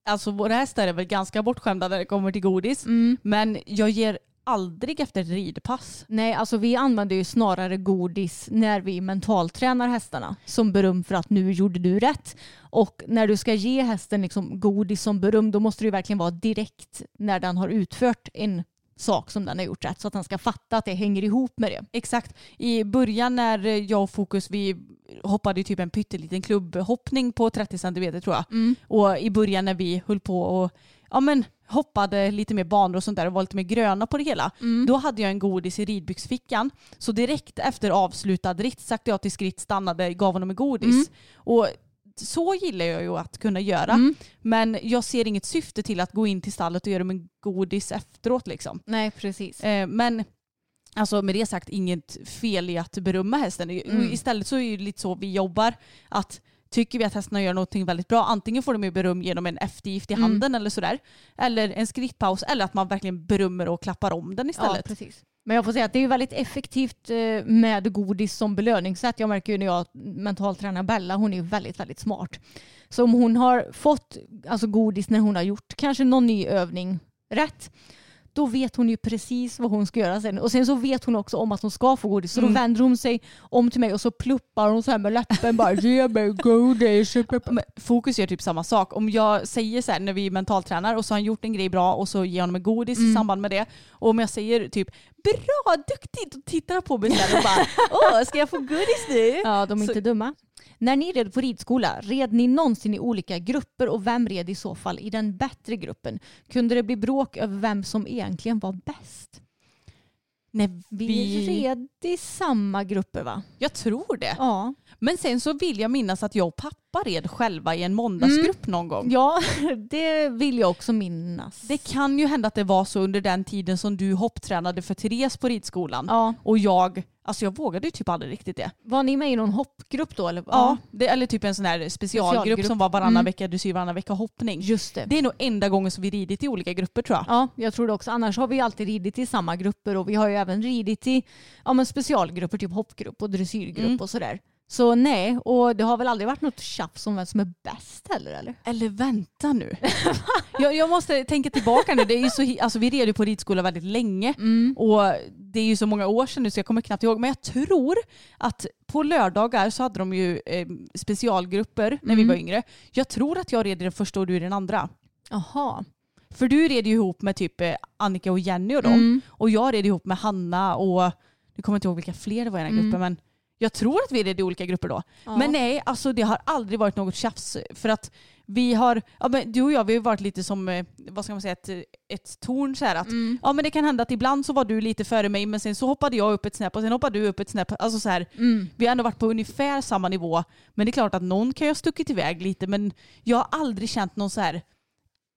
Speaker 4: Alltså våra hästar är väl ganska bortskämda när det kommer till godis. Men jag ger aldrig efter ett ridpass.
Speaker 3: Nej, alltså vi använder ju snarare godis när vi mentaltränar hästarna som beröm för att nu gjorde du rätt. Och när du ska ge hästen liksom godis som beröm då måste det ju verkligen vara direkt när den har utfört en sak som den har gjort rätt så att den ska fatta att det hänger ihop med det.
Speaker 4: Exakt. I början när jag och Fokus vi hoppade typ en pytteliten klubbhoppning på 30 cm tror jag. Och i början när vi höll på och ja, men, hoppade lite mer banor och sånt där och var lite mer gröna på det hela. Då hade jag en godis i ridbyxfickan. Så direkt efter avslutad ritt satte jag till skritt, stannade, gav honom en godis. Och så gillar jag ju att kunna göra. Men jag ser inget syfte till att gå in till stallet och göra en godis efteråt liksom.
Speaker 3: Nej, precis.
Speaker 4: Eh, men alltså med det sagt inget fel i att berömma hästen.
Speaker 3: Mm.
Speaker 4: Istället så är det lite så vi jobbar. Att Tycker vi att hästarna gör någonting väldigt bra, antingen får de ju beröm genom en eftergift
Speaker 3: Mm.
Speaker 4: i handen eller sådär. Eller en skrittpaus eller att man verkligen berömmer och klappar om den
Speaker 3: Ja,
Speaker 4: istället.
Speaker 3: precis. Men jag får säga att det är väldigt effektivt eh, med godis som belöningssätt. Jag märker ju när jag mentalt tränar Bella, hon är ju väldigt, väldigt smart. Så om hon har fått alltså godis när hon har gjort kanske någon ny övning rätt, då vet hon ju precis vad hon ska göra sen. Och sen så vet hon också om att hon ska få godis. Så då vänder hon sig om till mig och så pluppar hon så här med läppen bara ge mig godis.
Speaker 4: Fokus gör typ samma sak. Om jag säger så här när vi mentaltränar och så har han gjort en grej bra och så ger jag honom godis
Speaker 3: Mm.
Speaker 4: i samband med det. Och om jag säger typ bra, duktigt och tittar på mig och bara åh ska jag få godis nu?
Speaker 3: Ja, de är
Speaker 4: Så-
Speaker 3: inte dumma. När ni red på ridskola, red ni någonsin i olika grupper och vem red i så fall i den bättre gruppen? Kunde det bli bråk över vem som egentligen var bäst?
Speaker 4: Nej,
Speaker 3: Vi,
Speaker 4: vi...
Speaker 3: red i samma grupper va?
Speaker 4: Jag tror det.
Speaker 3: Ja.
Speaker 4: Men sen så vill jag minnas att jag och pappa red själva i en måndagsgrupp någon gång.
Speaker 3: Ja, det vill jag också minnas.
Speaker 4: Det kan ju hända att det var så under den tiden som du hopptränade för Therese på ridskolan.
Speaker 3: Ja.
Speaker 4: Och jag, alltså jag vågade ju typ aldrig riktigt det.
Speaker 3: Var ni med i någon hoppgrupp då? Eller?
Speaker 4: Ja. Det, eller typ en sån här specialgrupp,
Speaker 3: Specialgrupp.
Speaker 4: som var varannan
Speaker 3: Mm.
Speaker 4: vecka dressyr, varannan vecka hoppning.
Speaker 3: Just det.
Speaker 4: Det är nog enda gången som vi ridit i olika grupper tror jag.
Speaker 3: Ja, jag tror det också. Annars har vi alltid ridit i samma grupper och vi har ju även ridit i ja, men specialgrupper, typ hoppgrupp och dressyrgrupp
Speaker 4: Mm.
Speaker 3: och sådär. Så nej, och det har väl aldrig varit något tjafs om vem som är bäst heller eller?
Speaker 4: Eller vänta nu. jag, jag måste tänka tillbaka nu. Det är ju så, alltså, vi red ju på ridskola väldigt länge. Och det är ju så många år sedan nu så jag kommer knappt ihåg. Men jag tror att på lördagar så hade de ju eh, specialgrupper när vi var yngre. Jag tror att jag red i den första och du i den andra.
Speaker 3: Jaha.
Speaker 4: För du red ju ihop med typ eh, Annika och Jenny och dem.
Speaker 3: Mm.
Speaker 4: Och jag red ihop med Hanna och nu kommer jag inte ihåg vilka fler det var i den här gruppen men jag tror att vi red i olika grupper då.
Speaker 3: Ja.
Speaker 4: Men nej, alltså det har aldrig varit något tjafs för att vi har, ja, men du och jag vi har varit lite som, eh, vad ska man säga, ett, ett torn så här att
Speaker 3: Mm.
Speaker 4: ja men det kan hända att ibland så var du lite före mig men sen så hoppade jag upp ett snäpp och sen hoppade du upp ett snäpp. Alltså så här,
Speaker 3: Mm.
Speaker 4: vi har ändå varit på ungefär samma nivå men det är klart att någon kan ju ha stuckit iväg lite men jag har aldrig känt någon så här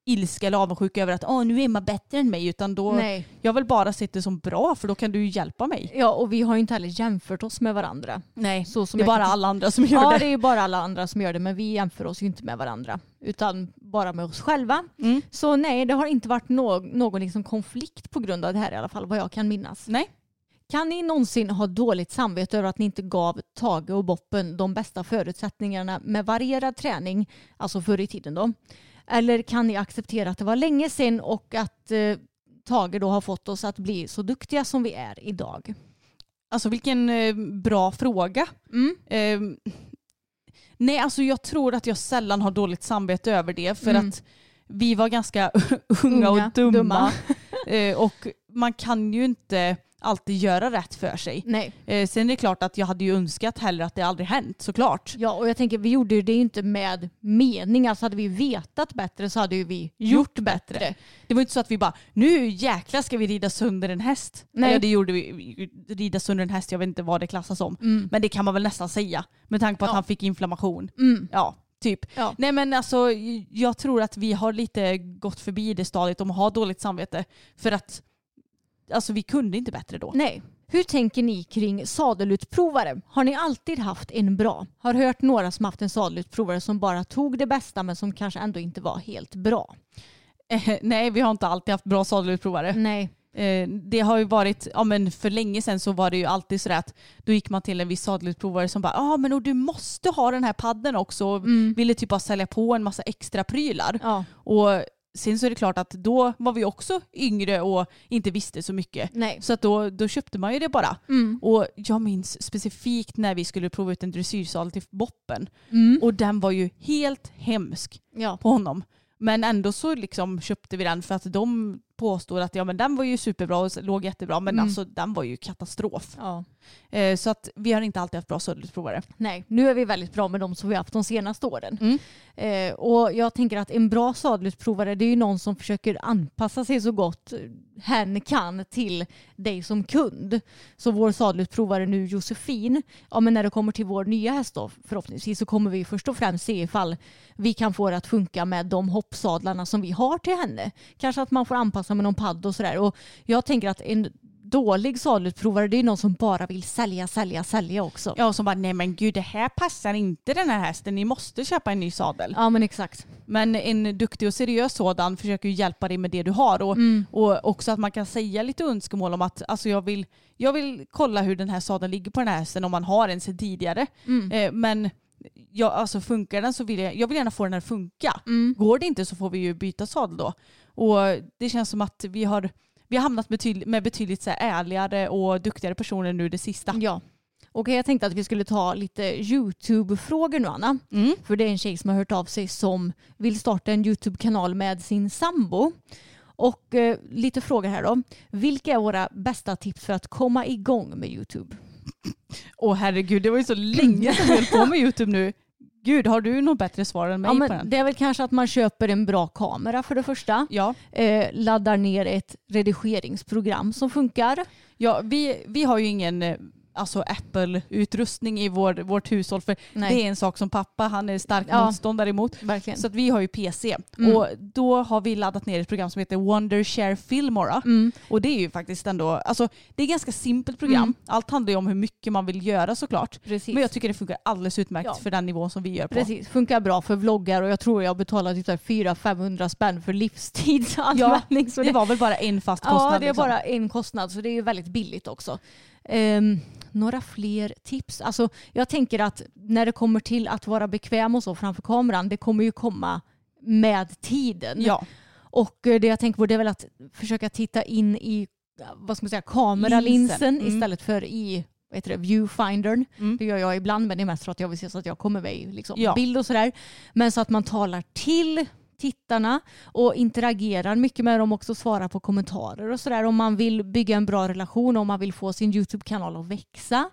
Speaker 4: ilska eller avundsjuka över att Åh, nu är Emma bättre än mig utan då,
Speaker 3: Nej.
Speaker 4: jag vill bara sett det som bra för då kan du ju hjälpa mig.
Speaker 3: Ja, och vi har ju inte heller jämfört oss med varandra.
Speaker 4: Nej,
Speaker 3: Så som
Speaker 4: det är bara
Speaker 3: kan-
Speaker 4: alla andra som gör
Speaker 3: Ja,
Speaker 4: det.
Speaker 3: det är ju bara alla andra som gör det, men vi jämför oss ju inte med varandra, utan bara med oss själva.
Speaker 4: Mm.
Speaker 3: Så nej, det har inte varit nå- någon liksom konflikt på grund av det här i alla fall, vad jag kan minnas.
Speaker 4: Nej.
Speaker 3: Kan ni någonsin ha dåligt samvete över att ni inte gav Tage och Boppen de bästa förutsättningarna med varierad träning, alltså förr i tiden då? Eller kan ni acceptera att det var länge sedan och att eh, Tage då har fått oss att bli så duktiga som vi är idag?
Speaker 4: Alltså vilken eh, bra fråga.
Speaker 3: Mm.
Speaker 4: Ehm, nej, alltså jag tror att jag sällan har dåligt samvete över det för
Speaker 3: Mm.
Speaker 4: att vi var ganska unga,
Speaker 3: Unga,
Speaker 4: och dumma.
Speaker 3: dumma.
Speaker 4: Eh, och man kan ju inte alltid göra rätt för sig.
Speaker 3: Nej.
Speaker 4: Eh, sen är det klart att jag hade ju önskat hellre att det aldrig hänt såklart.
Speaker 3: Ja, och jag tänker vi gjorde ju det inte med mening. Alltså hade vi vetat bättre så hade ju vi gjort, bättre.
Speaker 4: Det var inte så att vi bara nu jäklar ska vi rida sönder en häst.
Speaker 3: Nej.
Speaker 4: Eller det gjorde vi, rida sönder en häst, jag vet inte vad det klassas som.
Speaker 3: Mm.
Speaker 4: Men det kan man väl nästan säga med tanke på att
Speaker 3: Ja.
Speaker 4: han fick inflammation.
Speaker 3: Mm.
Speaker 4: Ja, typ.
Speaker 3: Ja.
Speaker 4: Nej men alltså jag tror att vi har lite gått förbi det stadiet om att ha dåligt samvete. För att alltså vi kunde inte bättre då.
Speaker 3: Nej. Hur tänker ni kring sadelutprovare? Har ni alltid haft en bra? Har hört några som haft en sadelutprovare som bara tog det bästa men som kanske ändå inte var helt bra.
Speaker 4: Eh, nej vi har inte alltid haft bra sadelutprovare.
Speaker 3: Nej.
Speaker 4: Eh, det har ju varit, ja men för länge sedan så var det ju alltid sådär att då gick man till en viss sadelutprovare som bara ja ah, men och du måste ha den här padden också och
Speaker 3: Mm.
Speaker 4: ville typ bara sälja på en massa extra prylar.
Speaker 3: Ja.
Speaker 4: Och sen så är det klart att då var vi också yngre och inte visste så mycket.
Speaker 3: Nej.
Speaker 4: Så att då, då köpte man ju det bara.
Speaker 3: Mm.
Speaker 4: Och jag minns specifikt när vi skulle prova ut en dressyrsal till Boppen.
Speaker 3: Mm.
Speaker 4: Och den var ju helt hemsk
Speaker 3: Ja.
Speaker 4: på honom. Men ändå så liksom köpte vi den för att de påstår att ja, men den var ju superbra och låg jättebra men
Speaker 3: Mm.
Speaker 4: alltså den var ju katastrof.
Speaker 3: ja.
Speaker 4: Eh, så att vi har inte alltid haft bra sadelutprovare.
Speaker 3: Nej, nu är vi väldigt bra med de som vi har haft de senaste åren.
Speaker 4: Mm.
Speaker 3: Eh, och jag tänker att en bra sadelutprovare det är ju någon som försöker anpassa sig så gott hen kan till dig som kund. Så vår sadelutprovare nu Josefin, ja men när det kommer till vår nya häst då förhoppningsvis så kommer vi först och främst se ifall vi kan få det att funka med de hoppsadlarna som vi har till henne. Kanske att man får anpassa med någon padd och sådär. Och jag tänker att en dålig sadelutprovare det är någon som bara vill sälja, sälja, sälja också.
Speaker 4: Ja, och som bara nej men gud det här passar inte den här hästen, ni måste köpa en ny sadel.
Speaker 3: Ja men exakt.
Speaker 4: Men en duktig och seriös sådan försöker ju hjälpa dig med det du har och,
Speaker 3: Mm.
Speaker 4: och också att man kan säga lite önskemål om att alltså jag, vill, jag vill kolla hur den här sadeln ligger på den här hästen om man har en sedan tidigare.
Speaker 3: Mm.
Speaker 4: Eh, men ja, alltså funkar den så vill jag, jag vill gärna få den att funka.
Speaker 3: Mm.
Speaker 4: Går det inte så får vi ju byta sadel då. Och det känns som att vi har, vi har hamnat betydligt, med betydligt så ärligare och duktigare personer nu det sista.
Speaker 3: Ja. Okej, jag tänkte att vi skulle ta lite YouTube-frågor nu Anna.
Speaker 4: Mm.
Speaker 3: För det är en tjej som har hört av sig som vill starta en YouTube-kanal med sin sambo. Och eh, lite frågor här då. Vilka är våra bästa tips för att komma igång med YouTube?
Speaker 4: Åh herregud, det var ju så länge sedan vi höll på med YouTube nu. Gud, har du något bättre svar än mig
Speaker 3: Ja,
Speaker 4: på den?
Speaker 3: det är väl kanske att man köper en bra kamera för det första.
Speaker 4: Ja,
Speaker 3: Eh, laddar ner ett redigeringsprogram som funkar.
Speaker 4: ja vi, vi har ju ingen eh, alltså Apple-utrustning i vår, vårt hushåll för
Speaker 3: Nej.
Speaker 4: det är en sak som pappa, han är stark
Speaker 3: Ja.
Speaker 4: motståndare emot.
Speaker 3: Verkligen.
Speaker 4: Så att vi har ju PC
Speaker 3: Mm.
Speaker 4: och då har vi laddat ner ett program som heter Wondershare Filmora.
Speaker 3: Mm.
Speaker 4: Och det är ju faktiskt ändå, alltså det är ett ganska simpelt program.
Speaker 3: Mm.
Speaker 4: Allt handlar ju om hur mycket man vill göra såklart.
Speaker 3: Precis.
Speaker 4: Men jag tycker det funkar alldeles utmärkt
Speaker 3: Ja.
Speaker 4: för den nivån som vi gör på.
Speaker 3: Precis, funkar bra för vloggar och jag tror jag betalar typ så här 400-500 spänn för livstidsanvändning. så
Speaker 4: Det var väl bara en fast kostnad?
Speaker 3: Ja, det är
Speaker 4: liksom.
Speaker 3: bara en kostnad så det är ju väldigt billigt också. Ehm, några fler tips? Alltså, jag tänker att när det kommer till att vara bekväm och så framför kameran, det kommer ju komma med tiden.
Speaker 4: Ja,
Speaker 3: Och eh, det jag tänker på det är väl att försöka titta in i vad ska man säga, kameralinsen
Speaker 4: Linsen, mm.
Speaker 3: istället för i vad heter det, viewfindern.
Speaker 4: Mm.
Speaker 3: Det gör jag ibland men det är mest för att jag vill se så att jag kommer med i liksom,
Speaker 4: Ja.
Speaker 3: bild och sådär. Men så att man talar till tittarna och interagerar mycket med dem också, svarar på kommentarer och sådär om man vill bygga en bra relation, om man vill få sin YouTube-kanal att växa.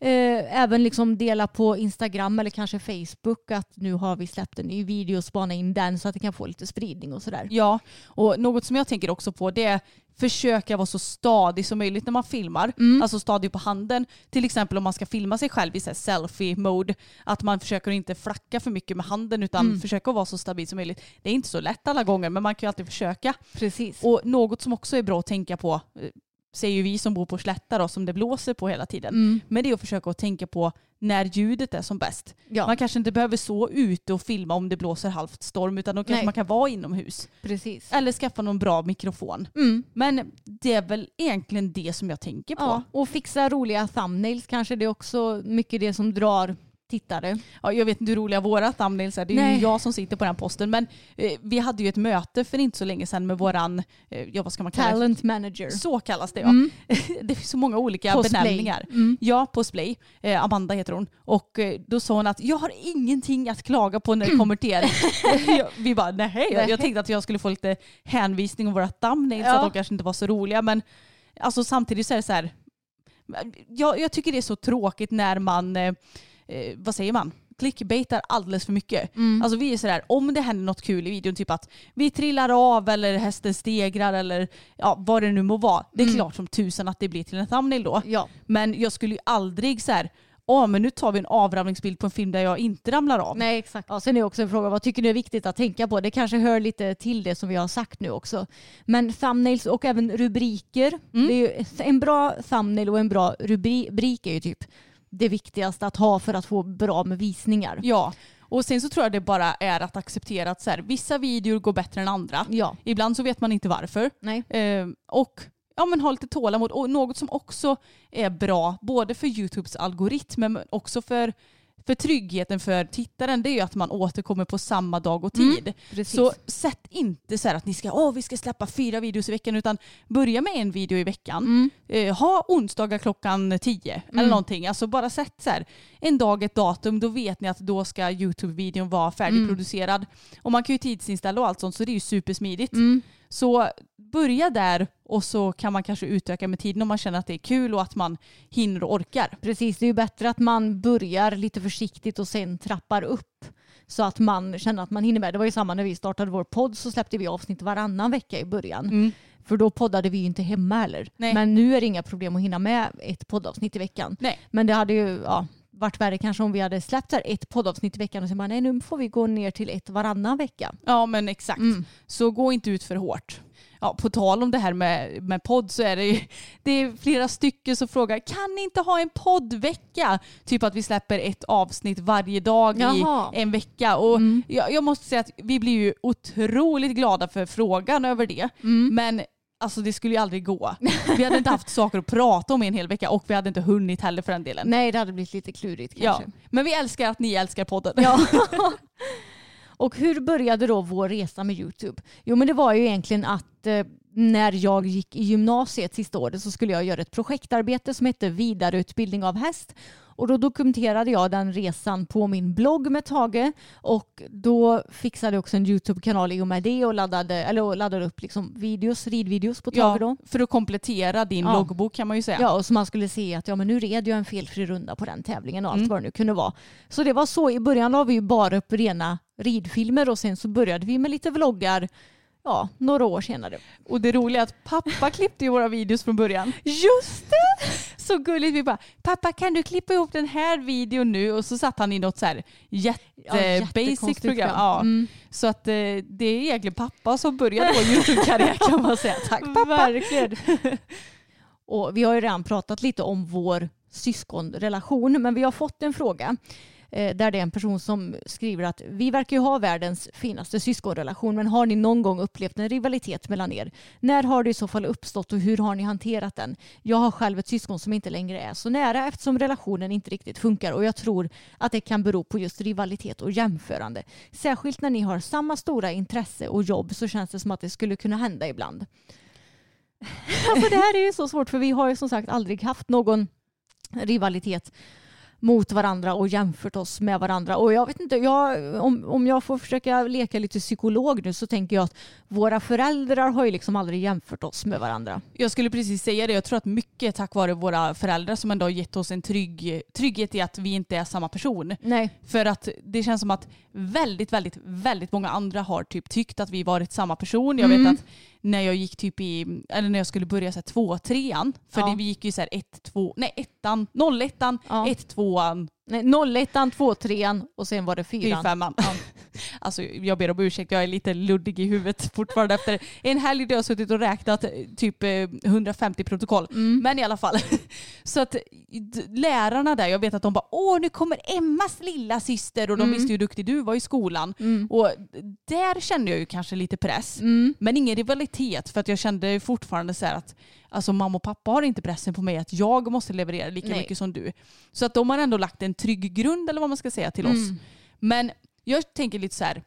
Speaker 3: Eh, även liksom dela på Instagram eller kanske Facebook att nu har vi släppt en ny video och spana in den så att det kan få lite spridning och sådär.
Speaker 4: Ja, och något som jag tänker också på det är försöka vara så stadig som möjligt när man filmar.
Speaker 3: Mm.
Speaker 4: Alltså stadig på handen. Till exempel om man ska filma sig själv i selfie-mode. Att man försöker inte flacka för mycket med handen utan
Speaker 3: Mm.
Speaker 4: försöka vara så stabil som möjligt. Det är inte så lätt alla gånger men man kan ju alltid försöka.
Speaker 3: Precis.
Speaker 4: Och något som också är bra att tänka på, eh, säger ju vi som bor på slätta då, som det blåser på hela tiden.
Speaker 3: Mm.
Speaker 4: Men det är att försöka att tänka på när ljudet är som bäst.
Speaker 3: Ja,
Speaker 4: Man kanske inte behöver stå ute och filma om det blåser halvt storm utan då kanske
Speaker 3: Nej.
Speaker 4: man kan vara inomhus.
Speaker 3: precis.
Speaker 4: Eller skaffa någon bra mikrofon.
Speaker 3: Mm.
Speaker 4: Men det är väl egentligen det som jag tänker på.
Speaker 3: Ja, och fixa roliga thumbnails kanske. Det är också mycket det som drar tittare.
Speaker 4: Ja, jag vet inte hur roliga våra thumbnails är. Det är
Speaker 3: Nej.
Speaker 4: ju jag som sitter på den posten. Men eh, vi hade ju ett möte för inte så länge sedan med våran, eh, ja vad ska man kalla det?
Speaker 3: Talent manager.
Speaker 4: Så kallas det ja.
Speaker 3: Mm.
Speaker 4: det finns så många olika
Speaker 3: På Splay.
Speaker 4: benämningar.
Speaker 3: Mm.
Speaker 4: Ja, på Splay. Eh, Amanda heter hon. Och eh, då sa hon att jag har ingenting att klaga på när det kommer till er. Vi bara nej. Jag, jag tänkte att jag skulle få lite hänvisning om våra thumbnails,
Speaker 3: Ja.
Speaker 4: att de kanske inte var så roliga. Men alltså, samtidigt så är det så här. Jag, jag tycker det är så tråkigt när man, eh, eh, vad säger man? clickbaitar alldeles för mycket.
Speaker 3: Mm.
Speaker 4: Alltså vi är sådär, om det händer något kul i videon, typ att vi trillar av eller hästen stegrar eller ja, vad det nu må vara. Det är
Speaker 3: Mm.
Speaker 4: klart som tusan att det blir till en thumbnail då.
Speaker 3: Ja,
Speaker 4: Men jag skulle ju aldrig så här, åh men nu tar vi en avramningsbild på en film där jag inte ramlar av.
Speaker 3: nej exakt. Ja, sen är också en fråga, vad tycker ni är viktigt att tänka på? Det kanske hör lite till det som vi har sagt nu också. Men thumbnails och även rubriker.
Speaker 4: Mm.
Speaker 3: Det är ju en bra thumbnail och en bra rubri- rubrik är ju typ det viktigaste att ha för att få bra med visningar.
Speaker 4: Ja, och sen så tror jag det bara är att acceptera att så här, vissa videor går bättre än andra.
Speaker 3: Ja,
Speaker 4: Ibland så vet man inte varför.
Speaker 3: nej.
Speaker 4: Eh, och ja, men ha lite tålamod. Och något som också är bra, både för YouTubes algoritm men också för, för tryggheten för tittaren, det är ju att man återkommer på samma dag och
Speaker 3: Mm,
Speaker 4: tid.
Speaker 3: Precis.
Speaker 4: Så sätt inte så här att ni ska, åh vi ska släppa fyra videos i veckan utan börja med en video i veckan.
Speaker 3: Mm.
Speaker 4: Eh, ha onsdagar klockan 10 eller
Speaker 3: Mm.
Speaker 4: någonting. Alltså bara sätt så här, en dag, ett datum, då vet ni att då ska YouTube-videon vara färdigproducerad. Och man kan ju tidsinställa och allt sånt så det är ju supersmidigt.
Speaker 3: Mm.
Speaker 4: Så börja där och så kan man kanske utöka med tiden om man känner att det är kul och att man hinner och orkar.
Speaker 3: Precis, det är ju bättre att man börjar lite försiktigt och sen trappar upp så att man känner att man hinner med. Det var ju samma när vi startade vår podd så släppte vi avsnitt varannan vecka i början. För då poddade vi ju inte hemma heller.
Speaker 4: Nej.
Speaker 3: Men nu är det inga problem att hinna med ett poddavsnitt i veckan.
Speaker 4: Nej.
Speaker 3: Men det hade ju ja, varit värre kanske om vi hade släppt här ett poddavsnitt i veckan och sen bara nej nu får vi gå ner till ett varannan vecka.
Speaker 4: Ja men exakt.
Speaker 3: Mm.
Speaker 4: Så gå inte ut för hårt. Ja, på tal om det här med, med podd så är det ju det är flera stycken som frågar kan ni inte ha en poddvecka? Typ att vi släpper ett avsnitt varje dag
Speaker 3: Jaha.
Speaker 4: i en vecka. Och
Speaker 3: Mm.
Speaker 4: jag, jag måste säga att vi blir ju otroligt glada för frågan över det.
Speaker 3: Mm.
Speaker 4: Men alltså det skulle ju aldrig gå. Vi hade inte haft saker att prata om i en hel vecka och vi hade inte hunnit heller för den delen.
Speaker 3: Nej det hade blivit lite klurigt
Speaker 4: Ja.
Speaker 3: kanske.
Speaker 4: Men vi älskar att ni älskar podden.
Speaker 3: Ja. Och hur började då vår resa med YouTube? Jo men det var ju egentligen att eh, när jag gick i gymnasiet sista året så skulle jag göra ett projektarbete som hette vidareutbildning av häst. Och då dokumenterade jag den resan på min blogg med Tage och då fixade jag också en YouTube-kanal i och med det och laddade, eller laddade upp liksom videos, ridvideos på Tage då.
Speaker 4: Ja, för att komplettera din
Speaker 3: Ja.
Speaker 4: loggbok kan man ju säga.
Speaker 3: Ja, och så man skulle se att ja, men nu red jag en felfri runda på den tävlingen och allt
Speaker 4: Mm.
Speaker 3: vad det nu kunde vara. Så det var så. I början la vi ju bara upp rena ridfilmer och sen så började vi med lite vloggar ja, några år senare.
Speaker 4: Och det roliga är att pappa klippte ju våra videos från början.
Speaker 3: Just det!
Speaker 4: Så gulligt. Vi bara, pappa kan du klippa ihop den här videon nu? Och så satt han i något så här jätte basic program. Ja.
Speaker 3: Mm.
Speaker 4: Så att eh, det är egentligen pappa som började vår YouTube-karriär kan man säga. Tack pappa.
Speaker 3: Verkligen. och vi har ju redan pratat lite om vår syskonrelation men vi har fått en fråga Eh, där det är en person som skriver att vi verkar ju ha världens finaste syskonrelation men har ni någon gång upplevt en rivalitet mellan er? När har det i så fall uppstått och hur har ni hanterat den? Jag har själv ett syskon som inte längre är så nära eftersom relationen inte riktigt funkar och jag tror att det kan bero på just rivalitet och jämförande. Särskilt när ni har samma stora intresse och jobb så känns det som att det skulle kunna hända ibland. Alltså det här är ju så svårt för vi har ju som sagt aldrig haft någon rivalitet mot varandra och jämfört oss med varandra. Och jag vet inte, jag, om, om jag får försöka leka lite psykolog nu så tänker jag att våra föräldrar har ju liksom aldrig jämfört oss med varandra.
Speaker 4: Jag skulle precis säga det. Jag tror att mycket tack vare våra föräldrar som ändå har gett oss en trygg, trygghet i att vi inte är samma person.
Speaker 3: Nej.
Speaker 4: För att det känns som att väldigt, väldigt, väldigt många andra har typ tyckt att vi varit samma person. Jag vet
Speaker 3: Mm.
Speaker 4: att när jag gick typ i, eller när jag skulle börja så här två, trean, för
Speaker 3: Ja.
Speaker 4: det, vi gick ju så här ett, två, nej ettan, nollettan,
Speaker 3: Ja.
Speaker 4: ett, tvåan,
Speaker 3: Nej, 01, 2, 3 och sen var det 4.
Speaker 4: fyrfemman. Alltså jag ber om ursäkt, jag är lite luddig i huvudet fortfarande efter en helg där jag suttit och räknat eh, typ eh, 150 protokoll.
Speaker 3: Mm.
Speaker 4: Men i alla fall. Så att lärarna där, jag vet att de bara åh nu kommer Emmas lilla syster och de
Speaker 3: Mm.
Speaker 4: visste hur duktig du var i skolan.
Speaker 3: Mm.
Speaker 4: Och där kände jag ju kanske lite press.
Speaker 3: Mm.
Speaker 4: Men ingen rivalitet för att jag kände fortfarande så här att alltså, mamma och pappa har inte pressen på mig att jag måste leverera lika
Speaker 3: Nej.
Speaker 4: mycket som du. Så att de har ändå lagt en trygg grund eller vad man ska säga till oss.
Speaker 3: Mm.
Speaker 4: Men jag tänker lite så här.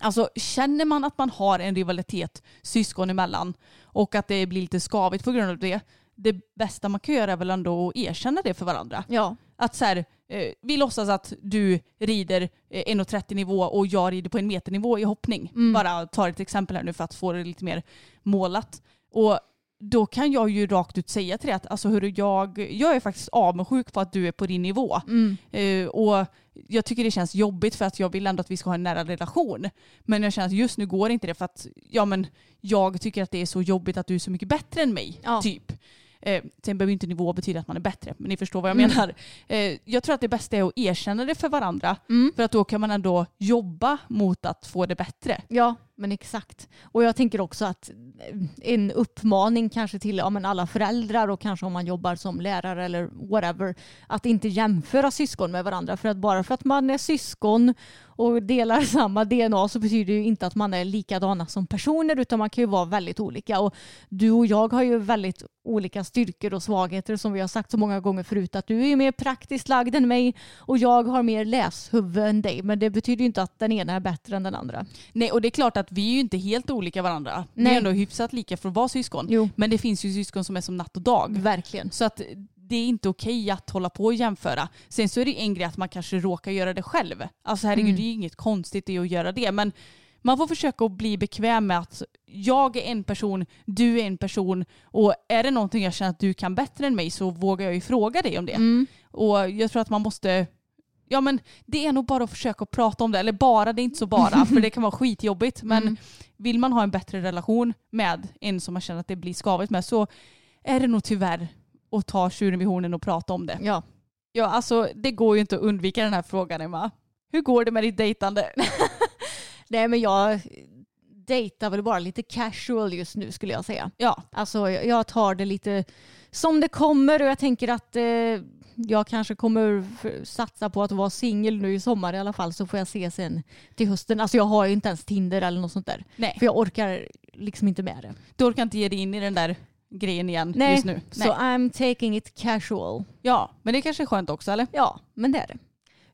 Speaker 4: Alltså känner man att man har en rivalitet syskon emellan och att det blir lite skavigt på grund av det. Det bästa man kan göra är väl ändå att erkänna det för varandra.
Speaker 3: Ja.
Speaker 4: Att så här, eh, vi låtsas att du rider eh, 1,30 nivå och jag rider på en meter nivå i hoppning.
Speaker 3: Mm.
Speaker 4: Bara tar ett exempel här nu för att få det lite mer målat. Och då kan jag ju rakt ut säga till dig att alltså, hörru, jag, jag är faktiskt avundsjuk på att du är på din nivå.
Speaker 3: Mm.
Speaker 4: Eh, och jag tycker det känns jobbigt för att jag vill ändå att vi ska ha en nära relation. Men jag känner att just nu går inte det för att ja, men jag tycker att det är så jobbigt att du är så mycket bättre än mig.
Speaker 3: Ja.
Speaker 4: Typ. Eh, sen behöver inte nivå betyda att man är bättre, men ni förstår vad jag
Speaker 3: Mm.
Speaker 4: menar. Eh, jag tror att det bästa är att erkänna det för varandra.
Speaker 3: Mm.
Speaker 4: För att då kan man ändå jobba mot att få det bättre.
Speaker 3: Ja, men exakt. Och jag tänker också att eh, en uppmaning kanske till ja, men alla föräldrar och kanske om man jobbar som lärare eller whatever, att inte jämföra syskon med varandra. För att bara för att man är syskon och delar samma DNA så betyder det ju inte att man är likadana som personer utan man kan ju vara väldigt olika. Och du och jag har ju väldigt olika styrkor och svagheter som vi har sagt så många gånger förut att du är mer praktiskt lagd än mig och jag har mer läshuvud än dig. Men det betyder ju inte att den ena är bättre än den andra.
Speaker 4: Nej, och det är klart att vi är ju inte helt olika varandra. Vi
Speaker 3: Nej.
Speaker 4: är ändå hyfsat lika för att vara syskon.
Speaker 3: Jo.
Speaker 4: Men det finns ju syskon som är som natt och dag.
Speaker 3: Verkligen.
Speaker 4: Så att det är inte okej att hålla på och jämföra. Sen så är det en grej att man kanske råkar göra det själv. Alltså herregud,
Speaker 3: Mm.
Speaker 4: det är ju inget konstigt i att göra det. Men man får försöka att bli bekväm med att jag är en person, du är en person och är det någonting jag känner att du kan bättre än mig så vågar jag ju fråga dig om det.
Speaker 3: Mm.
Speaker 4: Och jag tror att man måste Ja men det är nog bara att försöka prata om det. Eller bara, det är inte så bara för det kan vara skitjobbigt. Men
Speaker 3: Mm.
Speaker 4: vill man ha en bättre relation med en som man känner att det blir skavigt med så är det nog tyvärr att ta tjuren vid hornen och prata om det.
Speaker 3: Ja.
Speaker 4: Ja alltså det går ju inte att undvika den här frågan Emma. Hur går det med ditt dejtande?
Speaker 3: Nej men jag dejtar väl bara lite casual just nu skulle jag säga.
Speaker 4: Ja,
Speaker 3: Alltså jag jag tar det lite som det kommer och jag tänker att eh, jag kanske kommer satsa på att vara singel nu i sommar i alla fall så får jag se sen till hösten. Alltså jag har ju inte ens Tinder eller något sånt där.
Speaker 4: nej.
Speaker 3: För jag orkar liksom inte med det.
Speaker 4: Du orkar inte ge dig in i den där grejen igen
Speaker 3: Nej,
Speaker 4: just nu.
Speaker 3: så I'm taking it casual.
Speaker 4: Ja, men det kanske är skönt också eller?
Speaker 3: Ja, men det är det.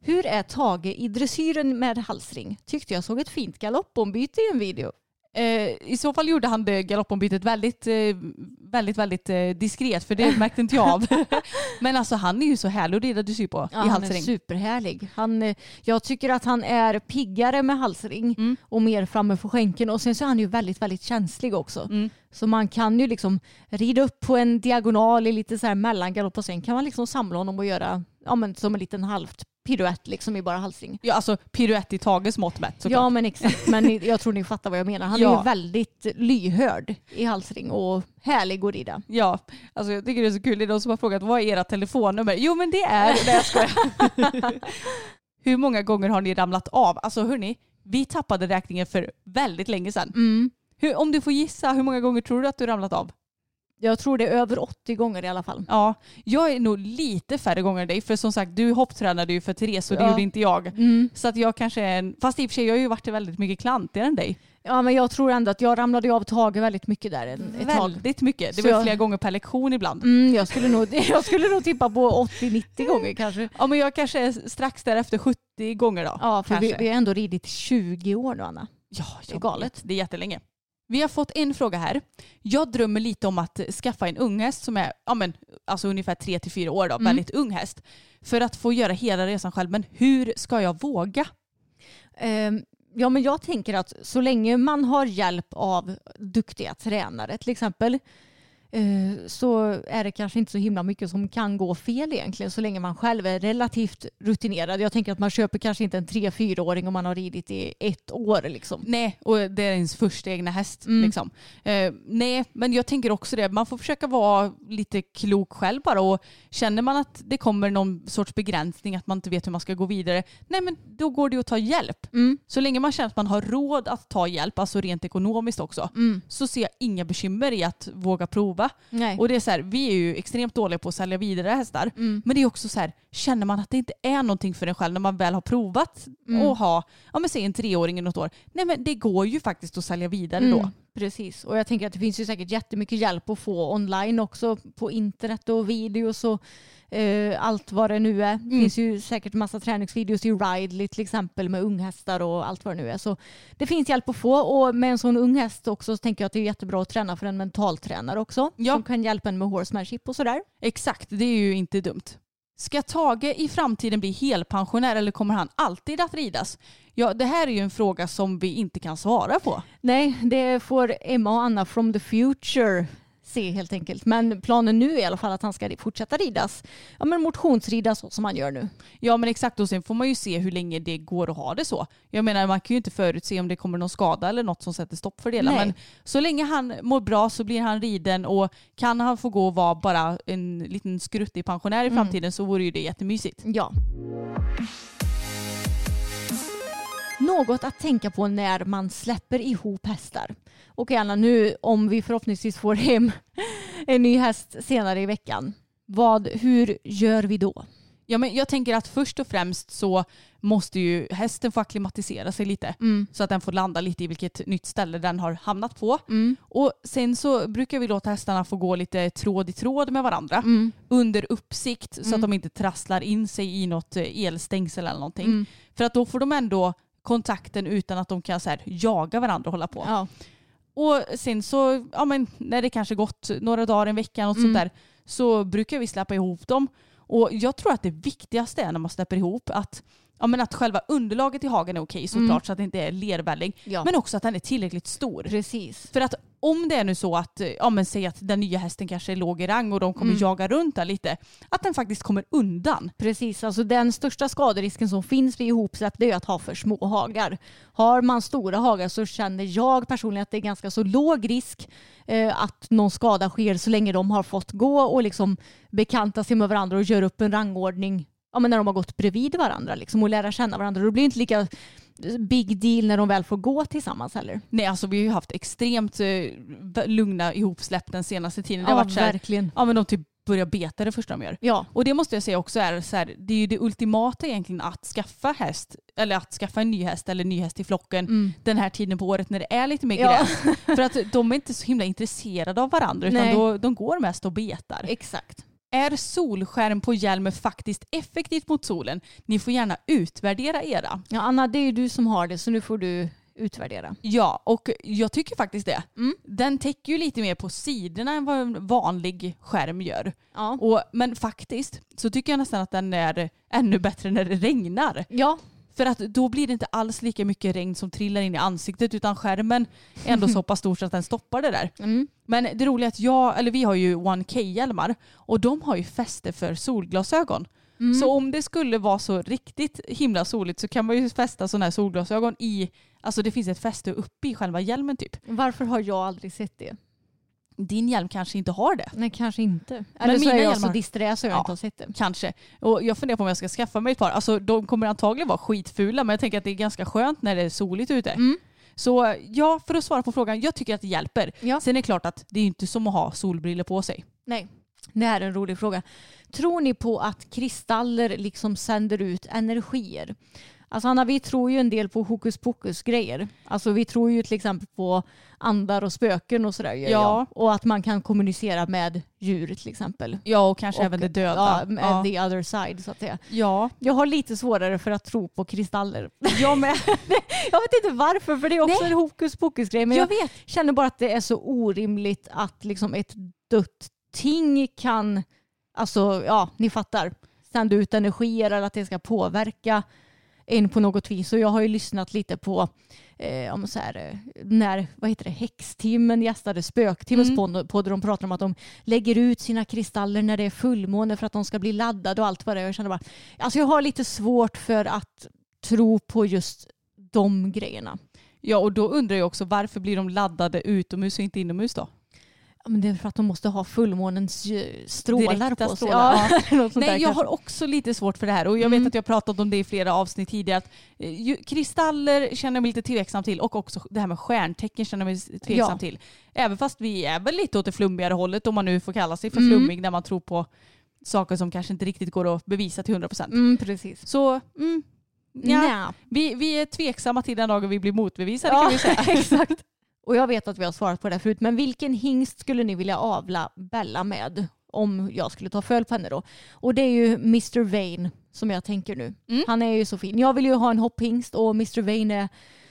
Speaker 3: Hur är Tage i dressyren med halsring? Tyckte jag såg ett fint galoppombyte i en video.
Speaker 4: Eh, I så fall gjorde han det galoppombytet väldigt, eh, väldigt, väldigt eh, diskret för det märkte inte jag av. Men alltså han är ju så härlig att rida dressyr på
Speaker 3: Ja,
Speaker 4: i
Speaker 3: han är
Speaker 4: halsring.
Speaker 3: superhärlig. Han, jag tycker att han är piggare med halsring
Speaker 4: Mm.
Speaker 3: och mer framme för skänken. Och sen så är han ju väldigt, väldigt känslig också.
Speaker 4: Mm.
Speaker 3: Så man kan ju liksom rida upp på en diagonal i lite så här mellangalopp och sen kan man liksom samla honom och göra ja, men som en liten halvt piruett liksom i bara halsring.
Speaker 4: Ja, alltså piruett i Tages mått mätt såklart.
Speaker 3: Ja men exakt, men jag tror ni fattar vad jag menar. Han är
Speaker 4: Ja.
Speaker 3: ju väldigt lyhörd i halsring och härlig att rida.
Speaker 4: Ja, alltså jag tycker det är så kul. Det är de som har frågat vad är era telefonnummer? Jo men det är... Nej jag skojar. Hur många gånger har ni ramlat av? Alltså hörni, vi tappade räkningen för väldigt länge sedan.
Speaker 3: Mm.
Speaker 4: Hur, om du får gissa, hur många gånger tror du att du ramlat av?
Speaker 3: Jag tror det är över 80 gånger i alla fall.
Speaker 4: Ja, jag är nog lite färre gånger än dig. För som sagt, du hopptränade ju för Therese och det
Speaker 3: Ja.
Speaker 4: gjorde inte jag.
Speaker 3: Mm.
Speaker 4: Så att jag kanske är en... Fast i och för sig, jag har ju varit väldigt mycket klantigare än dig.
Speaker 3: Ja men jag tror ändå att jag ramlade av Tage väldigt mycket där ett tag.
Speaker 4: Väldigt mycket. Det
Speaker 3: Så
Speaker 4: var
Speaker 3: jag-
Speaker 4: flera gånger per lektion ibland.
Speaker 3: Mm, jag, skulle nog, jag skulle nog tippa på 80-90 gånger kanske.
Speaker 4: Ja men jag kanske är strax därefter 70 gånger då.
Speaker 3: Ja, för vi, vi har ändå ridit i 20 år nu Anna.
Speaker 4: Ja,
Speaker 3: Det är galet.
Speaker 4: Det är jättelänge. Vi har fått en fråga här. Jag drömmer lite om att skaffa en unghäst som är ja, men, alltså ungefär 3-4 år, då,
Speaker 3: Mm.
Speaker 4: väldigt ung häst. För att få göra hela resan själv. Men hur ska jag våga?
Speaker 3: Ehm, Ja, men jag tänker att så länge man har hjälp av duktiga tränare till exempel så är det kanske inte så himla mycket som kan gå fel egentligen så länge man själv är relativt rutinerad. Jag tänker att man köper kanske inte en 3-4-åring om man har ridit i ett år. Liksom.
Speaker 4: Nej, och det är ens första egna häst.
Speaker 3: Mm.
Speaker 4: Liksom. Eh, nej, men jag tänker också det. Man får försöka vara lite klok själv bara. Och känner man att det kommer någon sorts begränsning, att man inte vet hur man ska gå vidare, nej men då går det att ta hjälp.
Speaker 3: Mm.
Speaker 4: Så länge man känner att man har råd att ta hjälp, alltså rent ekonomiskt också,
Speaker 3: Mm.
Speaker 4: så ser jag inga bekymmer i att våga prova.
Speaker 3: Nej.
Speaker 4: Och det är så här, vi är ju extremt dåliga på att sälja vidare hästar.
Speaker 3: Mm.
Speaker 4: Men det är också så här, känner man att det inte är någonting för en själv när man väl har provat
Speaker 3: Mm.
Speaker 4: att ha, ja men säg en treåring i något år. Nej men det går ju faktiskt att sälja vidare då.
Speaker 3: Mm, precis, och jag tänker att det finns ju säkert jättemycket hjälp att få online också på internet och videos och eh, allt vad det nu är. Det
Speaker 4: Mm.
Speaker 3: finns ju säkert massa träningsvideos i Ridley till exempel med unghästar och allt vad det nu är. Så det finns hjälp att få och med en sån ung häst också så tänker jag att det är jättebra att träna för en mentaltränare också
Speaker 4: Ja.
Speaker 3: som kan hjälpa en med horsemanship och sådär.
Speaker 4: Exakt, det är ju inte dumt. Ska Tage i framtiden bli helpensionär eller kommer han alltid att ridas? Ja, det här är ju en fråga som vi inte kan svara på.
Speaker 3: Nej, det får Emma och Anna from the future se helt enkelt. Men planen nu är i alla fall att han ska fortsätta ridas. Ja, men motionsrida så som han gör nu.
Speaker 4: Ja men exakt och sen får man ju se hur länge det går att ha det så. Jag menar man kan ju inte förutse om det kommer någon skada eller något som sätter stopp för det hela. Men så länge han mår bra så blir han riden och kan han få gå och vara bara en liten skruttig pensionär i framtiden så vore ju det jättemysigt.
Speaker 3: Ja. Något att tänka på när man släpper ihop hästar. Okej Anna, nu om vi förhoppningsvis får hem en ny häst senare i veckan. Vad, hur gör vi då?
Speaker 4: Ja, men jag tänker att först och främst så måste ju hästen få akklimatisera sig lite.
Speaker 3: Mm.
Speaker 4: Så att den får landa lite i vilket nytt ställe den har hamnat på.
Speaker 3: Mm.
Speaker 4: Och sen så brukar vi låta hästarna få gå lite tråd i tråd med varandra.
Speaker 3: Mm.
Speaker 4: Under uppsikt så
Speaker 3: Mm.
Speaker 4: att de inte trasslar in sig i något eh, elstängsel eller någonting.
Speaker 3: Mm.
Speaker 4: För att då får de ändå kontakten utan att de kan så här, jaga varandra och hålla på.
Speaker 3: Ja.
Speaker 4: Och sen så, ja men när det kanske gått några dagar, en vecka och
Speaker 3: Mm.
Speaker 4: sånt där, så brukar vi släppa ihop dem. Och jag tror att det viktigaste är när man släpper ihop att, ja, men att själva underlaget i hagen är okej såklart
Speaker 3: Mm.
Speaker 4: så att det inte är lervälling.
Speaker 3: ja.
Speaker 4: Men också att den är tillräckligt stor.
Speaker 3: Precis.
Speaker 4: För att om det är nu så att, eh, ja men säg att den nya hästen kanske är låg i rang och de kommer
Speaker 3: Mm.
Speaker 4: jaga runt där lite, att den faktiskt kommer undan.
Speaker 3: Precis, alltså den största skaderisken som finns vid ihopsläpp det är att ha för små hagar. Har man stora hagar så känner jag personligen att det är ganska så låg risk eh, att någon skada sker så länge de har fått gå och liksom bekanta sig med varandra och göra upp en rangordning ja, men när de har gått bredvid varandra liksom, och lära känna varandra. Då blir det inte lika big deal när de väl får gå tillsammans heller.
Speaker 4: Nej alltså vi har ju haft extremt eh, lugna ihopsläpp den senaste tiden. Det har
Speaker 3: Ja,
Speaker 4: varit så här,
Speaker 3: verkligen.
Speaker 4: ja men de typ börjar beta det första de gör.
Speaker 3: Ja,
Speaker 4: Och det måste jag säga också är så här, det är ju det ultimata egentligen att skaffa häst, eller att skaffa en ny häst eller ny häst i flocken
Speaker 3: mm.
Speaker 4: den här tiden på året när det är lite mer
Speaker 3: Ja.
Speaker 4: gräs. För att de är inte så himla intresserade av varandra utan
Speaker 3: Nej.
Speaker 4: då, de går mest och betar.
Speaker 3: exakt.
Speaker 4: Är solskärm på hjälmen faktiskt effektivt mot solen? Ni får gärna utvärdera era.
Speaker 3: Ja, Anna, det är ju du som har det så nu får du utvärdera.
Speaker 4: Ja, och jag tycker faktiskt det.
Speaker 3: Mm.
Speaker 4: Den täcker ju lite mer på sidorna än vad en vanlig skärm gör.
Speaker 3: Ja.
Speaker 4: Och, men faktiskt så tycker jag nästan att den är ännu bättre när det regnar.
Speaker 3: ja,
Speaker 4: För att då blir det inte alls lika mycket regn som trillar in i ansiktet utan skärmen är ändå så pass stor så att den stoppar det där.
Speaker 3: mm.
Speaker 4: Men det roliga är att jag, eller vi har ju 1K-hjälmar och de har ju fäste för solglasögon.
Speaker 3: Mm.
Speaker 4: Så om det skulle vara så riktigt himla soligt så kan man ju fästa sådana här solglasögon i, alltså det finns ett fäste uppe i själva hjälmen typ.
Speaker 3: Varför har jag aldrig sett det?
Speaker 4: Din hjälm kanske inte har det.
Speaker 3: Nej, kanske inte. Eller så
Speaker 4: mina
Speaker 3: är jag
Speaker 4: hjälmar-
Speaker 3: så disträ så jag
Speaker 4: Ja.
Speaker 3: inte har sett det.
Speaker 4: Kanske. Och jag funderar på om jag ska skaffa mig ett par. Alltså de kommer antagligen vara skitfula men jag tänker att det är ganska skönt när det är soligt ute.
Speaker 3: Mm.
Speaker 4: Så ja, för att svara på frågan, jag tycker att det hjälper.
Speaker 3: Ja.
Speaker 4: Sen är det klart att det är inte som att ha solbriller på sig.
Speaker 3: Nej, det här är en rolig fråga. Tror ni på att kristaller liksom sänder ut energier? Alltså Anna, vi tror ju en del på hokus pokus grejer. Alltså vi tror ju till exempel på andar och spöken och sådär.
Speaker 4: Ja.
Speaker 3: jag. Och att man kan kommunicera med djur till exempel.
Speaker 4: Ja, och kanske
Speaker 3: Och-
Speaker 4: även det döda.
Speaker 3: Ja, med
Speaker 4: ja.
Speaker 3: the other side så att säga.
Speaker 4: ja.
Speaker 3: Jag har lite svårare för att tro på kristaller. Jag med. jag vet inte varför, för det är också
Speaker 4: Nej.
Speaker 3: en hokus pokus grej. Men jag,
Speaker 4: jag vet.
Speaker 3: känner bara att det är så orimligt att liksom ett dött ting kan, alltså ja, ni fattar, sända ut energier eller att det ska påverka en på något vis. Och jag har ju lyssnat lite på eh, om så här, eh, när vad heter det, häxtimmen gästade spöktimmens
Speaker 4: Mm.
Speaker 3: podd de pratar om att de lägger ut sina kristaller när det är fullmåne för att de ska bli laddade och allt vad det är. Jag känner bara, alltså jag har lite svårt för att tro på just de grejerna.
Speaker 4: Ja, och då undrar jag också varför blir de laddade utomhus och inte inomhus då?
Speaker 3: Men det är för att de måste ha fullmånens eh, strålar
Speaker 4: Direkta
Speaker 3: på sig.
Speaker 4: strålar,
Speaker 3: Ja,
Speaker 4: Nej, jag har också lite svårt för det här och jag
Speaker 3: Mm.
Speaker 4: vet att jag har pratat om det i flera avsnitt tidigare. Att, eh, ju, kristaller känner jag mig lite tveksam till och också det här med stjärntecken känner jag mig tveksam
Speaker 3: Ja.
Speaker 4: till. Även fast vi är väl lite åt det flummigare hållet om man nu får kalla sig för
Speaker 3: Mm.
Speaker 4: flummig när man tror på saker som kanske inte riktigt går att bevisa till 100%.
Speaker 3: Mm, precis.
Speaker 4: Så mm, ja, vi, vi är tveksamma till den dagen vi blir motbevisade kan
Speaker 3: Ja,
Speaker 4: vi säga.
Speaker 3: exakt. Och jag vet att vi har svarat på det förut, men vilken hingst skulle ni vilja avla Bella med om jag skulle ta föl på henne då? Och det är ju Mr. Vane som jag tänker nu.
Speaker 4: Mm.
Speaker 3: Han är ju så fin. Jag vill ju ha en hopphingst och Mr. Vane är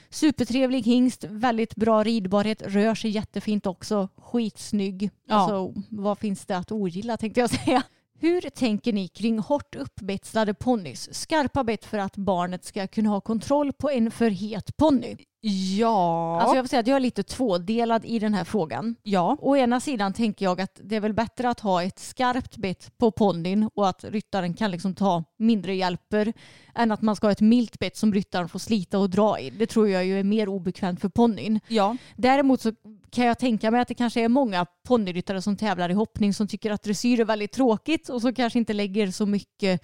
Speaker 3: supertrevlig hingst, väldigt bra ridbarhet, rör sig jättefint också, skitsnygg.
Speaker 4: Ja.
Speaker 3: Alltså, vad finns det att ogilla tänkte jag säga. Hur tänker ni kring hårt uppbetslade ponnys? Skarpa bett för att barnet ska kunna ha kontroll på en för het ponny.
Speaker 4: Ja.
Speaker 3: Alltså jag vill säga att jag är lite tvådelad i den här frågan.
Speaker 4: ja.
Speaker 3: Å ena sidan tänker jag att det är väl bättre att ha ett skarpt bett på ponnyn och att ryttaren kan liksom ta mindre hjälper än att man ska ha ett milt bett som ryttaren får slita och dra i. Det tror jag ju är mer obekvämt för ponnyn.
Speaker 4: Ja.
Speaker 3: Däremot så kan jag tänka mig att det kanske är många ponnyryttare som tävlar i hoppning som tycker att dressyr är väldigt tråkigt och som kanske inte lägger så mycket